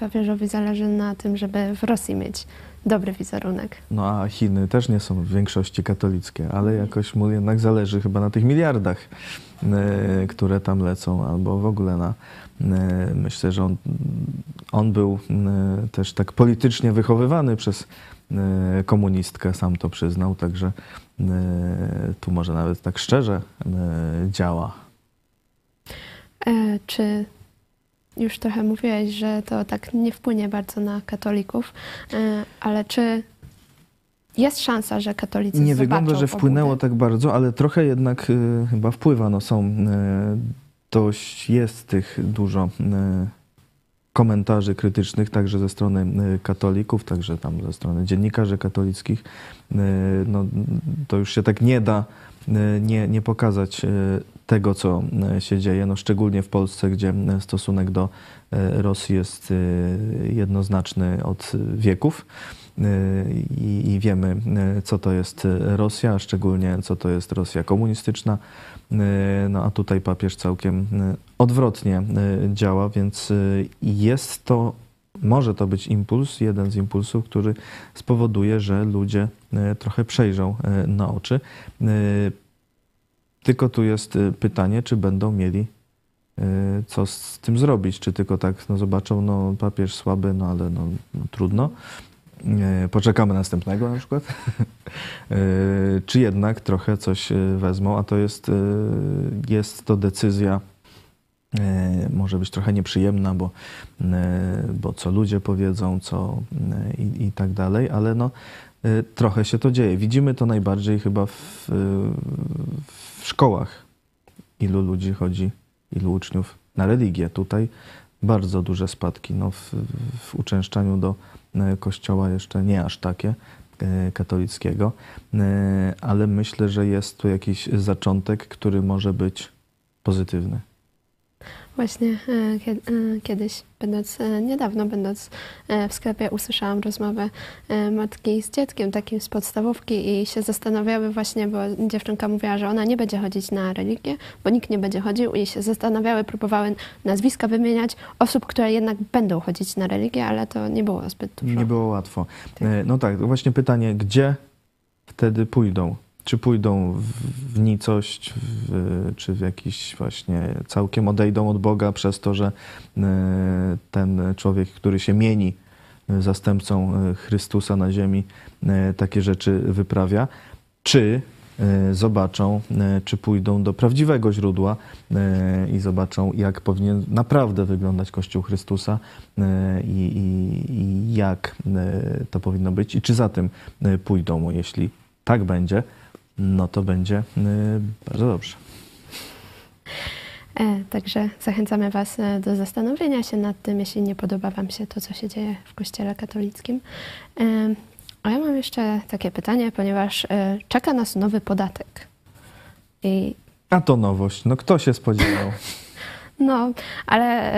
Papieżowi zależy na tym, żeby w Rosji mieć dobry wizerunek. No a Chiny też nie są w większości katolickie, ale jakoś mu jednak zależy chyba na tych miliardach, e, które tam lecą, albo w ogóle na. E, Myślę, że on, on był e, też tak politycznie wychowywany przez e, komunistkę, sam to przyznał, także tu może nawet tak szczerze działa. E, czy już trochę mówiłeś, że to tak nie wpłynie bardzo na katolików, ale czy jest szansa, że katolicy Nie wygląda, że wpłynęło tak bardzo, ale trochę jednak chyba wpływa. No są, dość jest tych dużo y, komentarzy krytycznych, także ze strony y, katolików, także tam ze strony dziennikarzy katolickich. Y, no, to już się tak nie da nie, nie pokazać tego, co się dzieje, no, szczególnie w Polsce, gdzie stosunek do Rosji jest jednoznaczny od wieków. I, I wiemy, co to jest Rosja, a szczególnie co to jest Rosja komunistyczna. Y, No a tutaj papież całkiem y, odwrotnie y, działa, więc jest to, może to być impuls, jeden z impulsów, który spowoduje, że ludzie trochę przejrzą na oczy. Tylko tu jest pytanie, czy będą mieli co z tym zrobić, czy tylko tak no, zobaczą, no papież słaby, no ale no, no trudno. E, Poczekamy następnego na przykład. E, Czy jednak trochę coś e, wezmą, a to jest, jest to decyzja, może być trochę nieprzyjemna, bo, bo co ludzie powiedzą, co i, i tak dalej, ale no, trochę się to dzieje. Widzimy to najbardziej chyba w, w szkołach. Ilu ludzi chodzi, ilu uczniów na religię. Tutaj bardzo duże spadki. No, w, w uczęszczaniu do kościoła jeszcze nie aż takie e, katolickiego, e, ale myślę, że jest tu jakiś zaczątek, który może być pozytywny. Właśnie e, e, kiedyś, będąc e, niedawno, będąc w sklepie, usłyszałam rozmowę matki z dzieckiem takim z podstawówki i się zastanawiały właśnie, bo dziewczynka mówiła, że ona nie będzie chodzić na religię, bo nikt nie będzie chodził i się zastanawiały, próbowały nazwiska wymieniać osób, które jednak będą chodzić na religię, ale to nie było zbyt dużo. Nie było łatwo. E, No tak, właśnie pytanie, gdzie wtedy pójdą? Czy pójdą w, nicość, w, czy w jakiś właśnie całkiem odejdą od Boga przez to, że e, ten człowiek, który się mieni e, zastępcą e, Chrystusa na ziemi, takie rzeczy wyprawia, czy zobaczą, czy pójdą do prawdziwego źródła i zobaczą, jak powinien naprawdę wyglądać Kościół Chrystusa i, i, i jak to powinno być i czy za tym pójdą. Jeśli tak będzie, no to będzie e, bardzo dobrze. E, Także zachęcamy Was e, do zastanowienia się nad tym, jeśli nie podoba Wam się to, co się dzieje w Kościele katolickim. E, A ja mam jeszcze takie pytanie, ponieważ czeka nas nowy podatek. I A to nowość. No kto się spodziewał? no, ale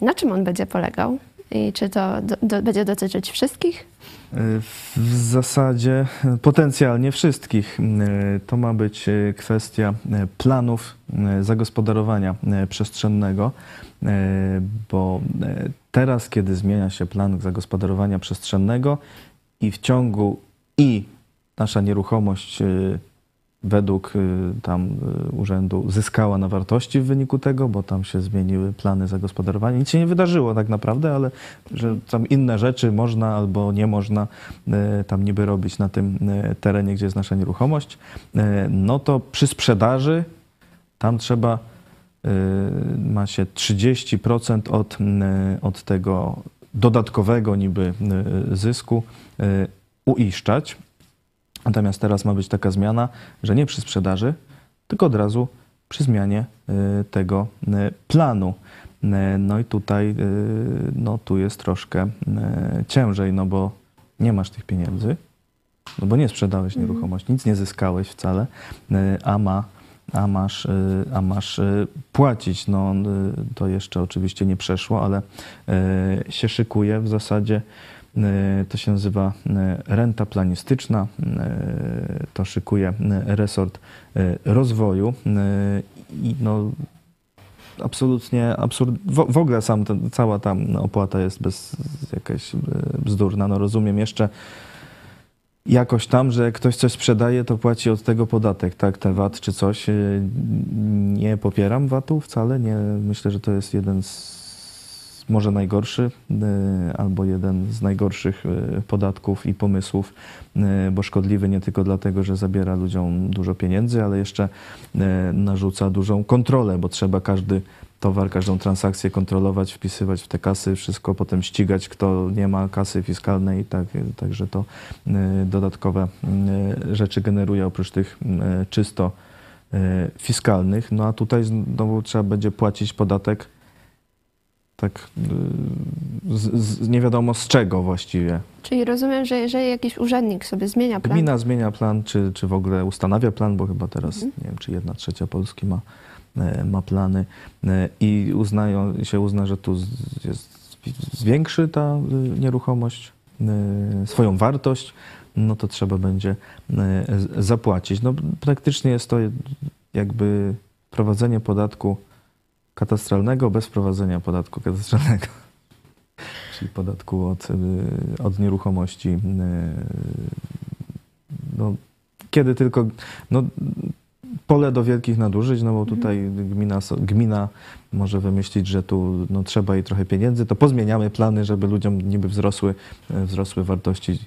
na czym on będzie polegał? I czy to do, do, będzie dotyczyć wszystkich? W zasadzie potencjalnie wszystkich. To ma być e, kwestia e, planów e, zagospodarowania przestrzennego, bo teraz, kiedy zmienia się plan zagospodarowania przestrzennego i w ciągu i nasza nieruchomość według y, tam y, urzędu zyskała na wartości w wyniku tego, bo tam się zmieniły plany zagospodarowania. Nic się nie wydarzyło tak naprawdę, ale że tam inne rzeczy można albo nie można y, tam niby robić na tym terenie, gdzie jest nasza nieruchomość, no to przy sprzedaży tam trzeba ma się 30% od, od tego dodatkowego niby zysku uiszczać. Natomiast teraz ma być taka zmiana, że nie przy sprzedaży, tylko od razu przy zmianie y, tego y, planu. Y, No i tutaj no, tu jest troszkę ciężej, no bo nie masz tych pieniędzy, no bo nie sprzedałeś nieruchomości, nic nie zyskałeś wcale, a, ma, a, masz, a masz płacić. No, to jeszcze oczywiście nie przeszło, ale się szykuje w zasadzie To się nazywa e, renta planistyczna. E, To szykuje e, resort e, rozwoju. E, I no, absolutnie absurd. W, w ogóle sam ten, cała ta opłata jest bez jakaś e, bzdurna. No rozumiem jeszcze jakoś tam, że jak ktoś coś sprzedaje, to płaci od tego podatek, tak, ten VAT czy coś. E, Nie popieram VAT-u wcale. Nie, myślę, że to jest jeden z może najgorszy, e, albo jeden z najgorszych e, podatków i pomysłów, e, bo szkodliwy nie tylko dlatego, że zabiera ludziom dużo pieniędzy, ale jeszcze narzuca dużą kontrolę, bo trzeba każdy towar, każdą transakcję kontrolować, wpisywać w te kasy, wszystko potem ścigać, kto nie ma kasy fiskalnej tak, także to dodatkowe rzeczy generuje oprócz tych czysto fiskalnych. No a tutaj znowu trzeba będzie płacić podatek tak y, z, z, nie wiadomo z czego właściwie. Czyli rozumiem, że jeżeli jakiś urzędnik sobie zmienia plan, Gmina zmienia plan, czy, czy w ogóle ustanawia plan, bo chyba teraz nie wiem, czy jedna trzecia Polski ma, e, ma plany e, i uznają, się uzna, że tu jest, zwiększy ta y, nieruchomość y, swoją wartość, no to trzeba będzie zapłacić. No, praktycznie jest to jakby prowadzenie podatku katastralnego bez wprowadzenia podatku katastralnego. Czyli podatku od, y, od nieruchomości. y, No, kiedy tylko. No, pole do wielkich nadużyć, no bo tutaj gmina, so- gmina może wymyślić, że tu no, trzeba jej trochę pieniędzy, to pozmieniamy plany, żeby ludziom niby wzrosły, y, wzrosły wartości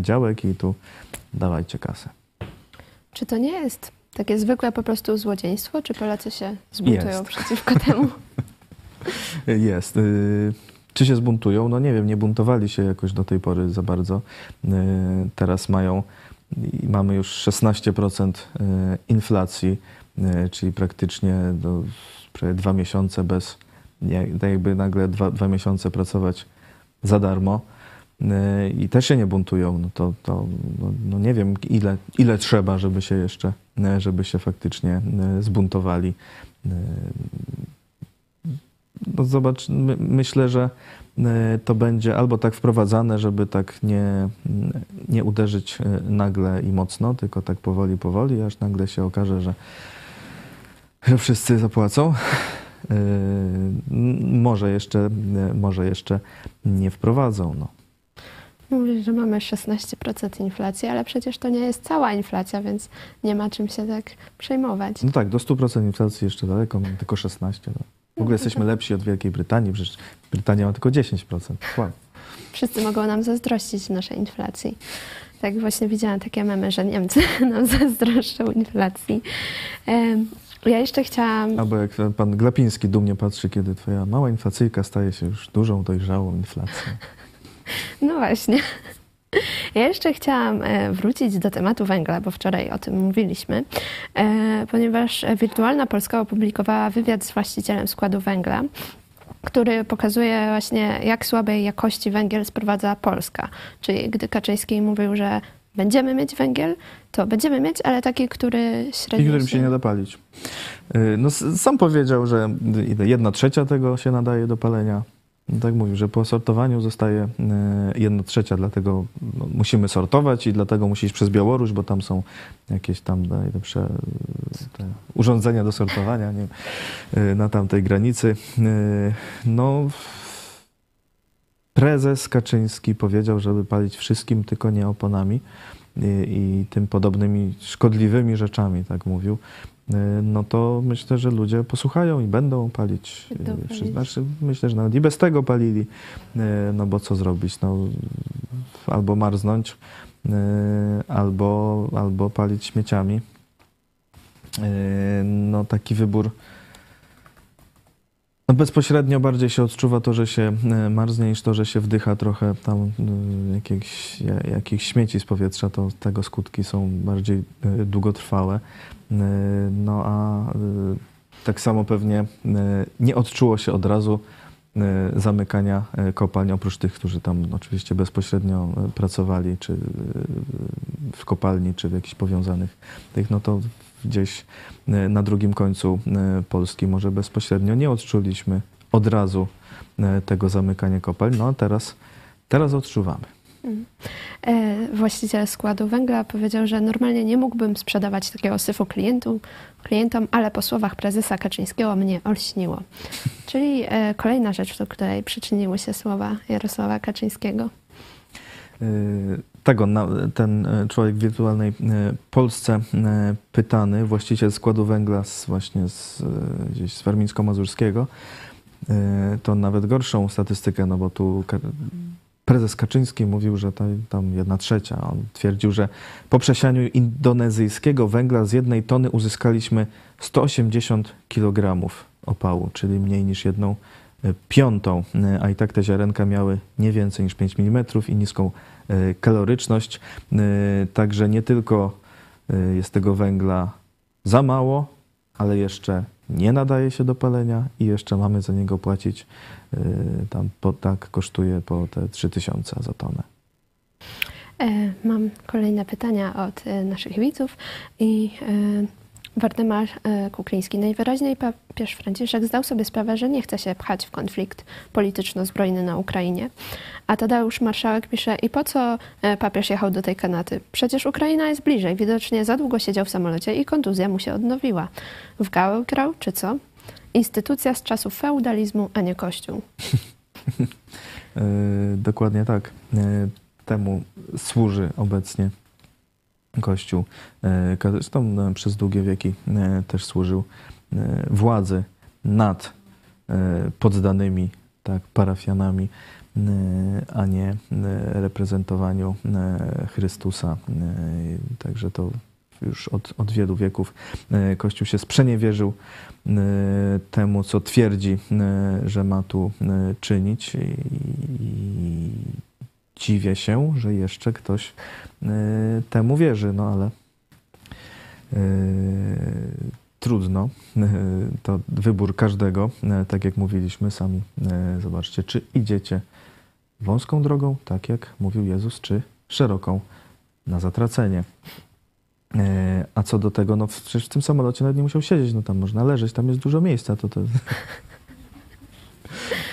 działek i tu dawajcie kasę. czy to nie jest takie zwykłe po prostu złodziejstwo, czy Polacy się zbuntują Jest. przeciwko temu? Jest. Y, Czy się zbuntują? No nie wiem, nie buntowali się jakoś do tej pory za bardzo. Y, Teraz mają, i mamy już 16% y, inflacji, y, czyli praktycznie do, prawie dwa miesiące bez, tak jakby nagle dwa, dwa miesiące pracować za darmo. Y, I też się nie buntują. No to, to no, no nie wiem, ile, ile trzeba, żeby się jeszcze, y, żeby się faktycznie y, zbuntowali. Y, no zobacz, my, myślę, że e, to będzie albo tak wprowadzane, żeby tak nie, nie uderzyć e, nagle i mocno, tylko tak powoli, powoli, aż nagle się okaże, że, że wszyscy zapłacą. E, Może jeszcze, e, może jeszcze nie wprowadzą. No. Mówisz, że mamy 16% inflacji, ale przecież to nie jest cała inflacja, więc nie ma czym się tak przejmować. no tak, do 100% inflacji jeszcze daleko, mamy tylko 16. No. W ogóle jesteśmy lepsi od Wielkiej Brytanii, przecież Brytania ma tylko 10%. Wow. Wszyscy mogą nam zazdrościć naszej inflacji. Tak właśnie widziałam takie memy, że Niemcy nam zazdroszczą inflacji. Ja jeszcze chciałam... Albo jak pan Glapiński dumnie patrzy, kiedy twoja mała inflacyjka staje się już dużą, dojrzałą inflacją. No właśnie. Ja jeszcze chciałam e, wrócić do tematu węgla, bo wczoraj o tym mówiliśmy, e, ponieważ Wirtualna Polska opublikowała wywiad z właścicielem składu węgla, który pokazuje właśnie, jak słabej jakości węgiel sprowadza Polska. Czyli gdy Kaczyński mówił, że będziemy mieć węgiel, to będziemy mieć, ale taki, który I średnio którym się nie da palić. Yy, No, sam powiedział, że jedna trzecia tego się nadaje do palenia. No, tak mówił, że po sortowaniu zostaje yy, jedna trzecia, dlatego no, musimy sortować i dlatego musi iść przez Białoruś, bo tam są jakieś tam najlepsze te urządzenia do sortowania nie, yy, na tamtej granicy. No, prezes Kaczyński powiedział, żeby palić wszystkim, tylko nie oponami i, i tym podobnymi szkodliwymi rzeczami, tak mówił, no to myślę, że ludzie posłuchają i będą palić. Y, palić. Znaczy, myślę, że nawet i bez tego palili, y, no bo co zrobić? No, albo marznąć, y, albo, albo palić śmieciami. Y, No taki wybór no bezpośrednio bardziej się odczuwa to, że się marznie, niż to, że się wdycha trochę tam jakichś, ja- jakichś śmieci z powietrza, to tego skutki są bardziej długotrwałe. E, No a e, tak samo pewnie e, nie odczuło się od razu zamykania kopalń, oprócz tych, którzy tam oczywiście bezpośrednio pracowali, czy w kopalni, czy w jakichś powiązanych tych, no to gdzieś na drugim końcu Polski może bezpośrednio nie odczuliśmy od razu tego zamykania kopalń, no a teraz, teraz odczuwamy. E, Właściciel składu węgla powiedział, że normalnie nie mógłbym sprzedawać takiego syfu klientom, ale po słowach prezesa Kaczyńskiego mnie olśniło. Czyli e, kolejna rzecz, do której przyczyniły się słowa Jarosława Kaczyńskiego. E, Tego, ten człowiek w wirtualnej Polsce pytany, właściciel składu węgla z, właśnie z, gdzieś z Warmińsko-Mazurskiego, to nawet gorszą statystykę, no bo tu prezes Kaczyński mówił, że ta, tam jedna trzecia. On twierdził, że po przesianiu indonezyjskiego węgla z jednej tony uzyskaliśmy 180 kg opału, czyli mniej niż jedną e, piątą, e, a i tak te ziarenka miały nie więcej niż 5 mm i niską e, kaloryczność. Także nie tylko jest tego węgla za mało, ale jeszcze nie nadaje się do palenia i jeszcze mamy za niego płacić tam po, tak kosztuje po te 3000 za tonę. E, Mam kolejne pytania od e, naszych widzów i e, Wardemar Kukliński. Najwyraźniej papież Franciszek zdał sobie sprawę, że nie chce się pchać w konflikt polityczno-zbrojny na Ukrainie. A Tadeusz Marszałek pisze, i po co papież jechał do tej Kanady? Przecież Ukraina jest bliżej. Widocznie za długo siedział w samolocie i kontuzja mu się odnowiła. W gałę grał, czy co? Instytucja z czasów feudalizmu, a nie kościół. E, Dokładnie tak. E, Temu służy obecnie Kościół. E, Zresztą e, przez długie wieki też służył władzy nad poddanymi tak, parafianami, a nie reprezentowaniu Chrystusa. Także to już od, od wielu wieków Kościół się sprzeniewierzył temu, co twierdzi, e, że ma tu e, czynić i, dziwię się, że jeszcze ktoś temu wierzy, no ale trudno. To wybór każdego, tak jak mówiliśmy sami. Zobaczcie, czy idziecie wąską drogą, tak jak mówił Jezus, czy szeroką na zatracenie. E, A co do tego, no przecież w tym samolocie nawet nie musiał siedzieć, no tam można leżeć, tam jest dużo miejsca, to to...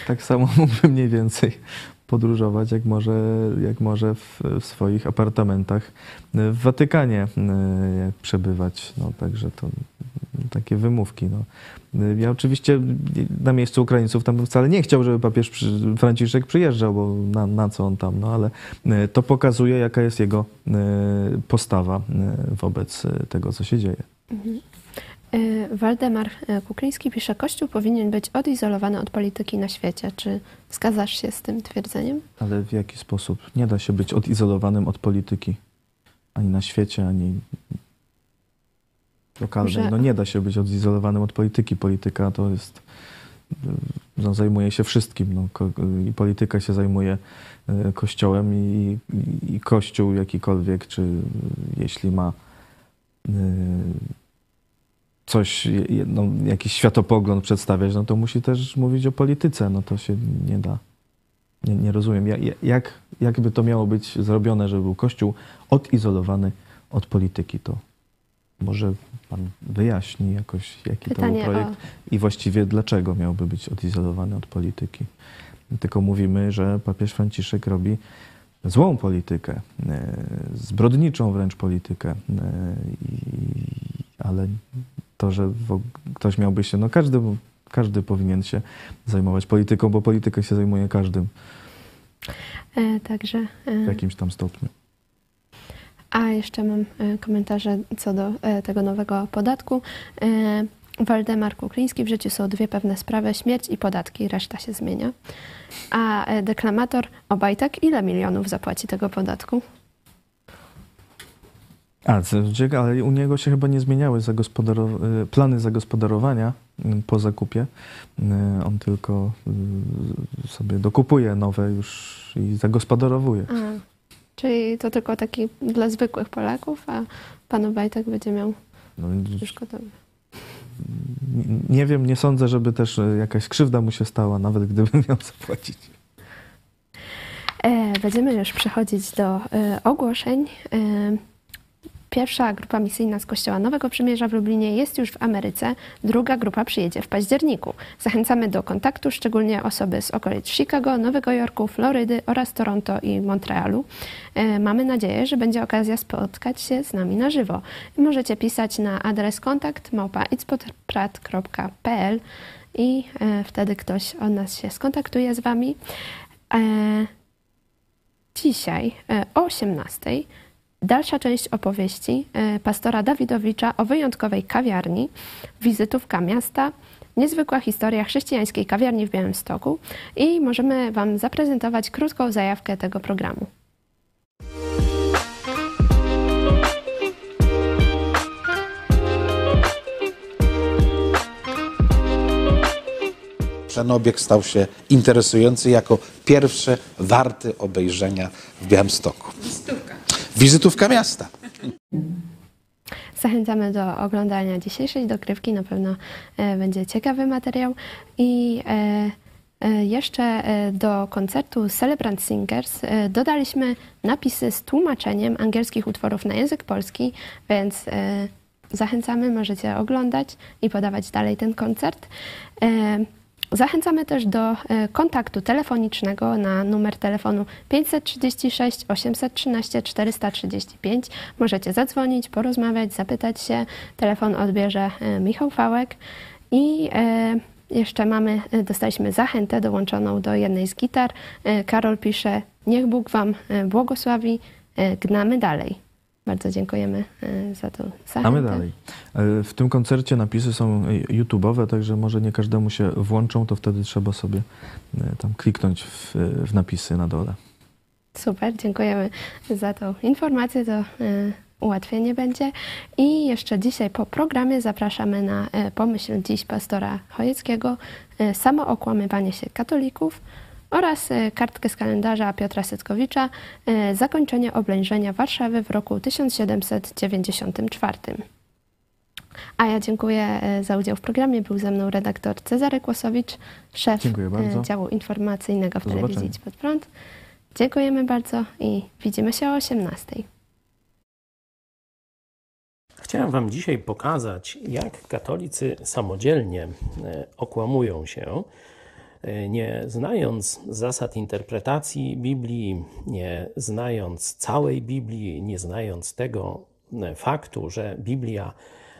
tak samo mógłby mniej więcej podróżować, jak może, jak może w, w swoich apartamentach w Watykanie e, przebywać. No, także to takie wymówki. No. Ja oczywiście na miejscu Ukraińców tam wcale nie chciał, żeby papież Franciszek przyjeżdżał, bo na, na co on tam, no ale e, to pokazuje, jaka jest jego e, postawa wobec tego, co się dzieje. Mhm. Waldemar Kukliński pisze, Kościół powinien być odizolowany od polityki na świecie. Czy zgadzasz się z tym twierdzeniem? Ale w jaki sposób? Nie da się być odizolowanym od polityki. Ani na świecie, ani lokalnej. Że... No nie da się być odizolowanym od polityki. Polityka to jest, no, zajmuje się wszystkim. No, I polityka się zajmuje e, kościołem i, i, i kościół jakikolwiek, czy jeśli ma e, coś, no, jakiś światopogląd przedstawiać, no to musi też mówić o polityce. No to się nie da. Nie, nie rozumiem, jak, jak by to miało być zrobione, żeby był Kościół odizolowany od polityki. To może Pan wyjaśni jakoś, jaki Pytanie to był projekt o... i właściwie dlaczego miałby być odizolowany od polityki. Tylko mówimy, że papież Franciszek robi złą politykę, e, zbrodniczą wręcz politykę, e, ale to, że ktoś miałby się, no każdy, każdy powinien się zajmować polityką, bo politykę się zajmuje każdym. E, także. E, w jakimś tam stopniu. A jeszcze mam e, komentarze co do e, tego nowego podatku. E, Waldemar Kukliński, w życiu są dwie pewne sprawy, śmierć i podatki, reszta się zmienia. A deklamator Obajtek, ile milionów zapłaci tego podatku? A, ale u niego się chyba nie zmieniały zagospodarow- plany zagospodarowania po zakupie. On tylko sobie dokupuje nowe już i zagospodarowuje. A. Czyli to tylko taki dla zwykłych Polaków, a pan Obajtek będzie miał no, już gotowy. Nie wiem, nie sądzę, żeby też jakaś krzywda mu się stała, nawet gdyby miał zapłacić. E, będziemy już przechodzić do ogłoszeń. Pierwsza grupa misyjna z Kościoła Nowego Przymierza w Lublinie jest już w Ameryce, druga grupa przyjedzie w październiku. Zachęcamy do kontaktu szczególnie osoby z okolic Chicago, Nowego Jorku, Florydy oraz Toronto i Montrealu. E, mamy nadzieję, że będzie okazja spotkać się z nami na żywo. Możecie pisać na adres kontakt małpaitspodprat.pl i e, wtedy ktoś od nas się skontaktuje z Wami. E, dzisiaj o 18:00 Dalsza część opowieści e, pastora Dawidowicza o wyjątkowej kawiarni, wizytówka miasta, niezwykła historia chrześcijańskiej kawiarni w Białymstoku i możemy Wam zaprezentować krótką zajawkę tego programu. Ten obiekt stał się interesujący jako pierwszy warty obejrzenia w Białymstoku. Wizytówka. Wizytówka miasta. Zachęcamy do oglądania dzisiejszej dogrywki. Na pewno e, będzie ciekawy materiał. I e, e, jeszcze do koncertu Celebrant Singers dodaliśmy napisy z tłumaczeniem angielskich utworów na język polski, więc zachęcamy, możecie oglądać i podawać dalej ten koncert. Zachęcamy też do e, kontaktu telefonicznego na numer telefonu 536 813 435. Możecie zadzwonić, porozmawiać, zapytać się. Telefon odbierze e, Michał Fałek i e, jeszcze mamy, dostaliśmy zachętę dołączoną do jednej z gitar. Karol pisze, niech Bóg Wam błogosławi, gnamy dalej. Bardzo dziękujemy e, za to zachętę. A my dalej. E, w tym koncercie napisy są YouTube'owe, także może nie każdemu się włączą, to wtedy trzeba sobie e, tam kliknąć w, w napisy na dole. Super, dziękujemy za tą informację, to ułatwienie będzie. I jeszcze dzisiaj po programie zapraszamy na Pomyśl Dziś pastora Chojeckiego, samo okłamywanie się katolików, oraz e, kartkę z kalendarza Piotra Setkowicza e, Zakończenie oblężenia Warszawy w roku 1794. A ja dziękuję e, za udział w programie. Był ze mną redaktor Cezary Kłosowicz, szef działu informacyjnego w telewizji Idź Pod Prąd. Dziękujemy bardzo i widzimy się o 18. Chciałem Wam dzisiaj pokazać, jak katolicy samodzielnie okłamują się nie znając zasad interpretacji Biblii, nie znając całej Biblii, nie znając tego e, faktu, że Biblia,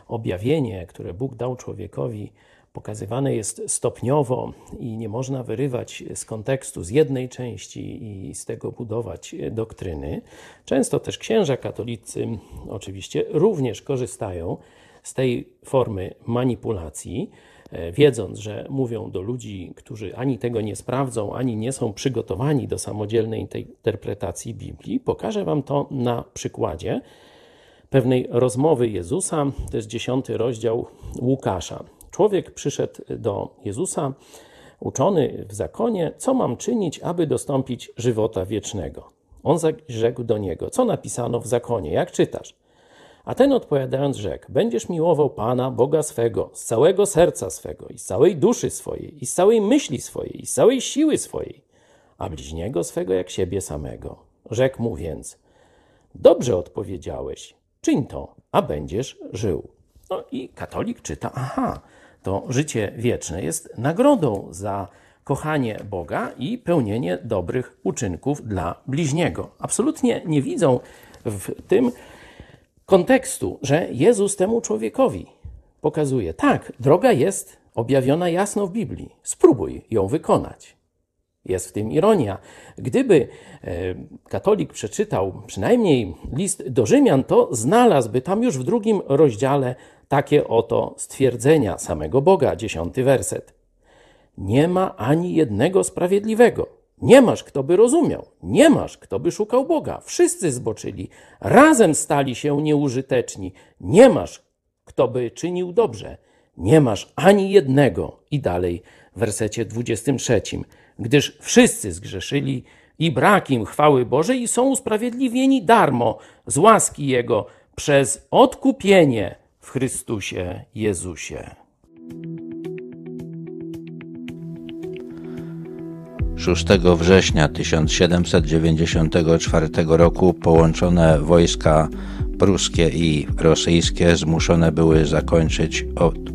objawienie, które Bóg dał człowiekowi, pokazywane jest stopniowo i nie można wyrywać z kontekstu z jednej części i z tego budować doktryny. Często też księża katolicy oczywiście również korzystają z tej formy manipulacji, e, wiedząc, że mówią do ludzi, którzy ani tego nie sprawdzą, ani nie są przygotowani do samodzielnej interpretacji Biblii. Pokażę Wam to na przykładzie pewnej rozmowy Jezusa, to jest dziesiąty rozdział Łukasza. Człowiek przyszedł do Jezusa, uczony w zakonie, co mam czynić, aby dostąpić żywota wiecznego. On rzekł do niego: Co napisano w zakonie? Jak czytasz? A ten odpowiadając rzekł: Będziesz miłował Pana, Boga swego, z całego serca swego, i z całej duszy swojej, i z całej myśli swojej, i z całej siły swojej, a bliźniego swego jak siebie samego. Rzekł mu więc: Dobrze odpowiedziałeś, czyń to, a będziesz żył. No i katolik czyta: Aha, to życie wieczne jest nagrodą za kochanie Boga i pełnienie dobrych uczynków dla bliźniego. Absolutnie nie widzą w tym kontekstu, że Jezus temu człowiekowi pokazuje: tak, droga jest objawiona jasno w Biblii, spróbuj ją wykonać. Jest w tym ironia. Gdyby e, katolik przeczytał przynajmniej list do Rzymian, to znalazłby tam już w drugim rozdziale takie oto stwierdzenia samego Boga, dziesiąty werset. Nie ma ani jednego sprawiedliwego. Nie masz, kto by rozumiał. Nie masz, kto by szukał Boga. Wszyscy zboczyli. Razem stali się nieużyteczni. Nie masz, kto by czynił dobrze. Nie masz ani jednego. I dalej w wersecie 23. Gdyż wszyscy zgrzeszyli i brak im chwały Bożej i są usprawiedliwieni darmo z łaski Jego przez odkupienie w Chrystusie Jezusie. 6 września 1794 roku połączone wojska pruskie i rosyjskie zmuszone były zakończyć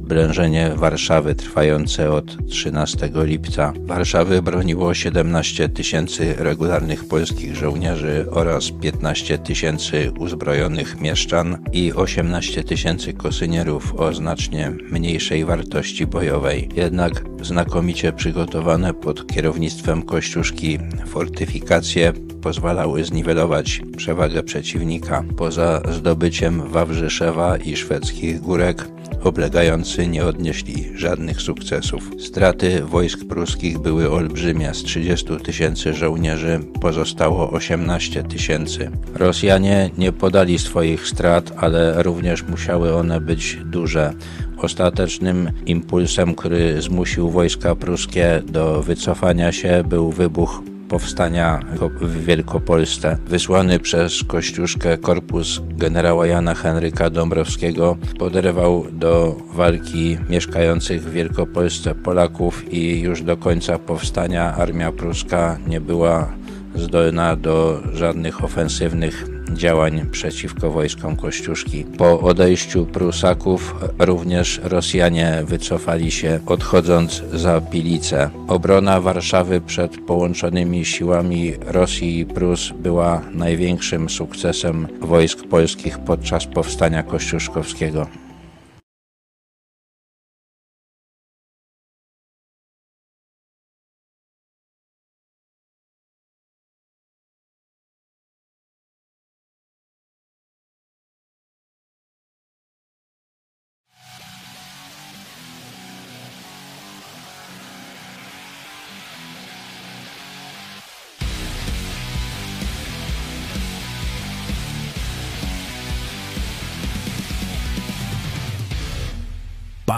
oblężenie Warszawy trwające od 13 lipca. Warszawy broniło 17 tysięcy regularnych polskich żołnierzy oraz 15 tysięcy uzbrojonych mieszczan i 18 tysięcy kosynierów o znacznie mniejszej wartości bojowej. Jednak znakomicie przygotowane pod kierownictwem Kościuszki fortyfikacje pozwalały zniwelować przewagę przeciwnika. Poza zdobyciem Wawrzyszewa i szwedzkich górek oblegający nie odnieśli żadnych sukcesów. Straty wojsk pruskich były olbrzymie. Z 30 tysięcy żołnierzy pozostało 18 tysięcy. Rosjanie nie podali swoich strat, ale również musiały one być duże. Ostatecznym impulsem, który zmusił wojska pruskie do wycofania się, był wybuch powstania w Wielkopolsce. Wysłany przez Kościuszkę korpus generała Jana Henryka Dąbrowskiego poderwał do walki mieszkających w Wielkopolsce Polaków i już do końca powstania armia pruska nie była zdolna do żadnych ofensywnych działań przeciwko wojskom Kościuszki. Po odejściu Prusaków również Rosjanie wycofali się, odchodząc za Pilice. Obrona Warszawy przed połączonymi siłami Rosji i Prus była największym sukcesem wojsk polskich podczas powstania kościuszkowskiego.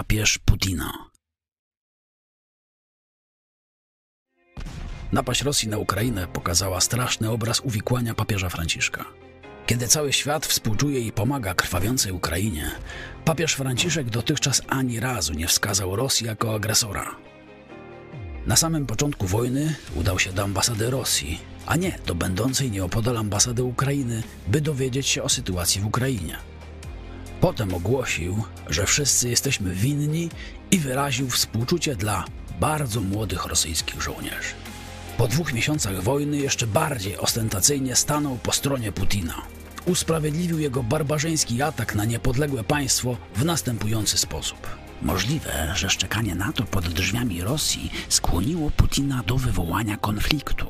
Papież Putina. Napaść Rosji na Ukrainę pokazała straszny obraz uwikłania papieża Franciszka. Kiedy cały świat współczuje i pomaga krwawiącej Ukrainie, papież Franciszek dotychczas ani razu nie wskazał Rosji jako agresora. Na samym początku wojny udał się do ambasady Rosji, a nie do będącej nieopodal ambasady Ukrainy, by dowiedzieć się o sytuacji w Ukrainie. Potem ogłosił, że wszyscy jesteśmy winni i wyraził współczucie dla bardzo młodych rosyjskich żołnierzy. Po dwóch miesiącach wojny jeszcze bardziej ostentacyjnie stanął po stronie Putina. Usprawiedliwił jego barbarzyński atak na niepodległe państwo w następujący sposób. Możliwe, że szczekanie NATO pod drzwiami Rosji skłoniło Putina do wywołania konfliktu.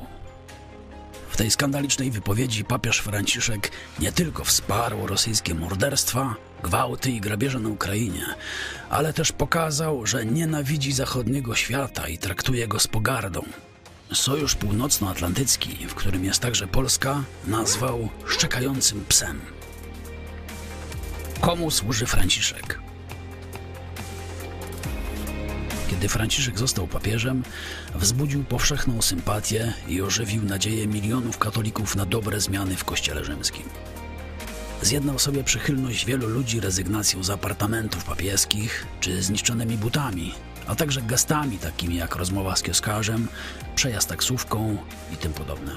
W tej skandalicznej wypowiedzi papież Franciszek nie tylko wsparł rosyjskie morderstwa, gwałty i grabieże na Ukrainie, ale też pokazał, że nienawidzi zachodniego świata i traktuje go z pogardą. Sojusz Północnoatlantycki, w którym jest także Polska, nazwał szczekającym psem. Komu służy Franciszek? Kiedy Franciszek został papieżem, wzbudził powszechną sympatię i ożywił nadzieję milionów katolików na dobre zmiany w Kościele Rzymskim. Zjednał sobie przychylność wielu ludzi rezygnacją z apartamentów papieskich czy zniszczonymi butami, a także gestami takimi jak rozmowa z kioskarzem, przejazd taksówką i tym podobne.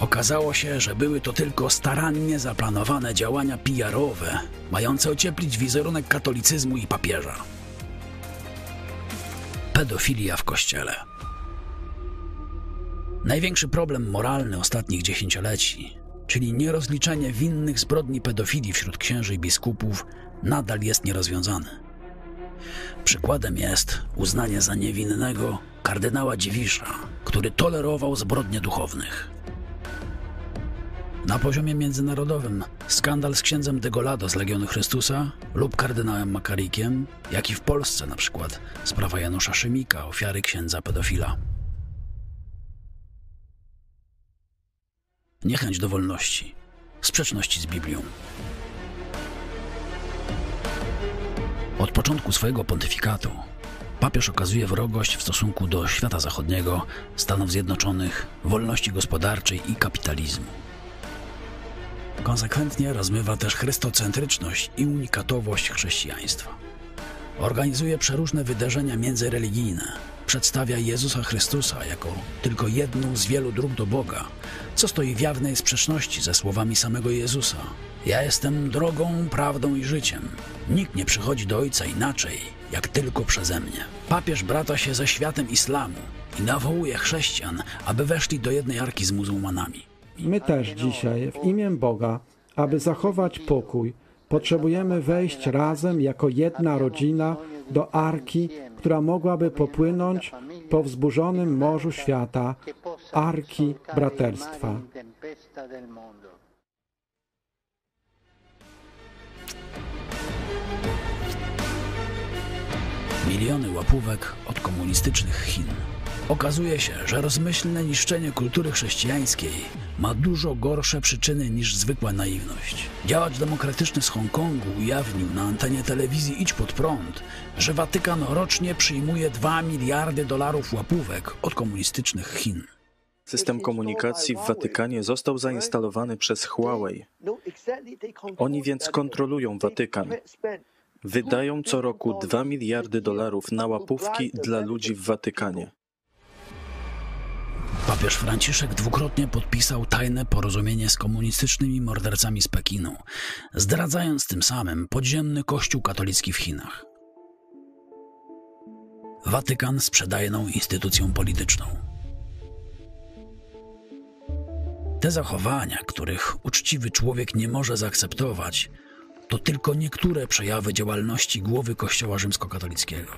Okazało się, że były to tylko starannie zaplanowane działania PR-owe, mające ocieplić wizerunek katolicyzmu i papieża. Pedofilia w kościele. Największy problem moralny ostatnich dziesięcioleci, czyli nierozliczenie winnych zbrodni pedofilii wśród księży i biskupów, nadal jest nierozwiązany. Przykładem jest uznanie za niewinnego kardynała Dziwisza, który tolerował zbrodnie duchownych. Na poziomie międzynarodowym skandal z księdzem Degolado z Legionu Chrystusa lub kardynałem Makarikiem, jak i w Polsce na przykład sprawa Janusza Szymika, ofiary księdza pedofila. Niechęć do wolności, sprzeczności z Biblią. Od początku swojego pontyfikatu papież okazuje wrogość w stosunku do świata zachodniego, Stanów Zjednoczonych, wolności gospodarczej i kapitalizmu. Konsekwentnie rozmywa też chrystocentryczność i unikatowość chrześcijaństwa. Organizuje przeróżne wydarzenia międzyreligijne. Przedstawia Jezusa Chrystusa jako tylko jedną z wielu dróg do Boga, co stoi w jawnej sprzeczności ze słowami samego Jezusa. Ja jestem drogą, prawdą i życiem. Nikt nie przychodzi do Ojca inaczej, jak tylko przeze mnie. Papież brata się ze światem islamu i nawołuje chrześcijan, aby weszli do jednej arki z muzułmanami. My też dzisiaj, w imię Boga, aby zachować pokój, potrzebujemy wejść razem jako jedna rodzina do arki, która mogłaby popłynąć po wzburzonym morzu świata, arki braterstwa. Miliony łapówek od komunistycznych Chin. Okazuje się, że rozmyślne niszczenie kultury chrześcijańskiej ma dużo gorsze przyczyny niż zwykła naiwność. Działacz demokratyczny z Hongkongu ujawnił na antenie telewizji Idź Pod Prąd, że Watykan rocznie przyjmuje 2 miliardy dolarów łapówek od komunistycznych Chin. System komunikacji w Watykanie został zainstalowany przez Huawei. Oni więc kontrolują Watykan. Wydają co roku 2 miliardy dolarów na łapówki dla ludzi w Watykanie. Papież Franciszek dwukrotnie podpisał tajne porozumienie z komunistycznymi mordercami z Pekinu, zdradzając tym samym podziemny kościół katolicki w Chinach. Watykan sprzedaje nową instytucją polityczną. Te zachowania, których uczciwy człowiek nie może zaakceptować, to tylko niektóre przejawy działalności głowy Kościoła rzymskokatolickiego.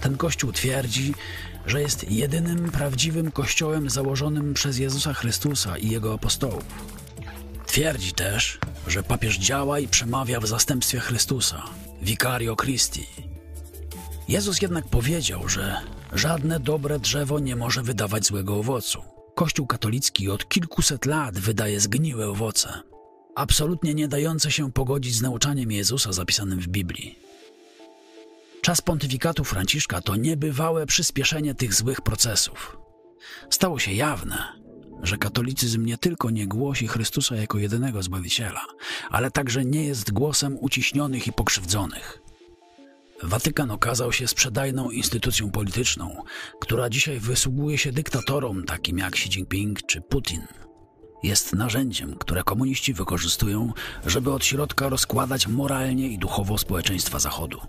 Ten Kościół twierdzi, że jest jedynym prawdziwym Kościołem założonym przez Jezusa Chrystusa i Jego apostołów. Twierdzi też, że papież działa i przemawia w zastępstwie Chrystusa, Vicario Christi. Jezus jednak powiedział, że żadne dobre drzewo nie może wydawać złego owocu. Kościół katolicki od kilkuset lat wydaje zgniłe owoce, absolutnie nie dające się pogodzić z nauczaniem Jezusa zapisanym w Biblii. Czas pontyfikatu Franciszka to niebywałe przyspieszenie tych złych procesów. Stało się jawne, że katolicyzm nie tylko nie głosi Chrystusa jako jedynego Zbawiciela, ale także nie jest głosem uciśnionych i pokrzywdzonych. Watykan okazał się sprzedajną instytucją polityczną, która dzisiaj wysługuje się dyktatorom takim jak Xi Jinping czy Putin. Jest narzędziem, które komuniści wykorzystują, żeby od środka rozkładać moralnie i duchowo społeczeństwa Zachodu.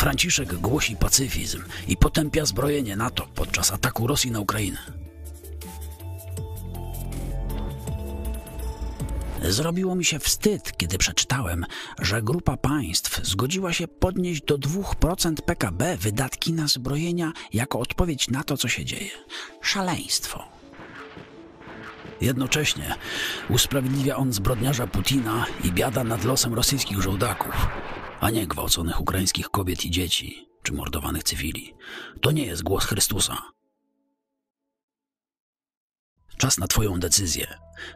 Franciszek głosi pacyfizm i potępia zbrojenie NATO podczas ataku Rosji na Ukrainę. Zrobiło mi się wstyd, kiedy przeczytałem, że grupa państw zgodziła się podnieść do 2% PKB wydatki na zbrojenia jako odpowiedź na to, co się dzieje. Szaleństwo. Jednocześnie usprawiedliwia on zbrodniarza Putina i biada nad losem rosyjskich żołdaków, a nie gwałconych ukraińskich kobiet i dzieci czy mordowanych cywili. To nie jest głos Chrystusa. Czas na Twoją decyzję.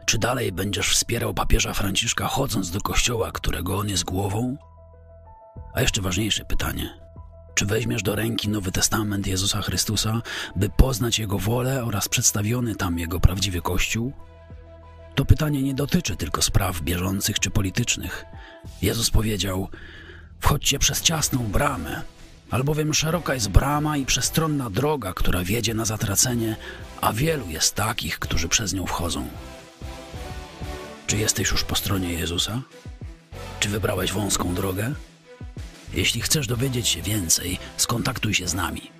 Czy dalej będziesz wspierał papieża Franciszka, chodząc do kościoła, którego on jest głową? A jeszcze ważniejsze pytanie. Czy weźmiesz do ręki Nowy Testament Jezusa Chrystusa, by poznać Jego wolę oraz przedstawiony tam Jego prawdziwy Kościół? To pytanie nie dotyczy tylko spraw bieżących czy politycznych. Jezus powiedział: Wchodźcie przez ciasną bramę, albowiem szeroka jest brama i przestronna droga, która wiedzie na zatracenie, a wielu jest takich, którzy przez nią wchodzą. Czy jesteś już po stronie Jezusa? Czy wybrałeś wąską drogę? Jeśli chcesz dowiedzieć się więcej, skontaktuj się z nami.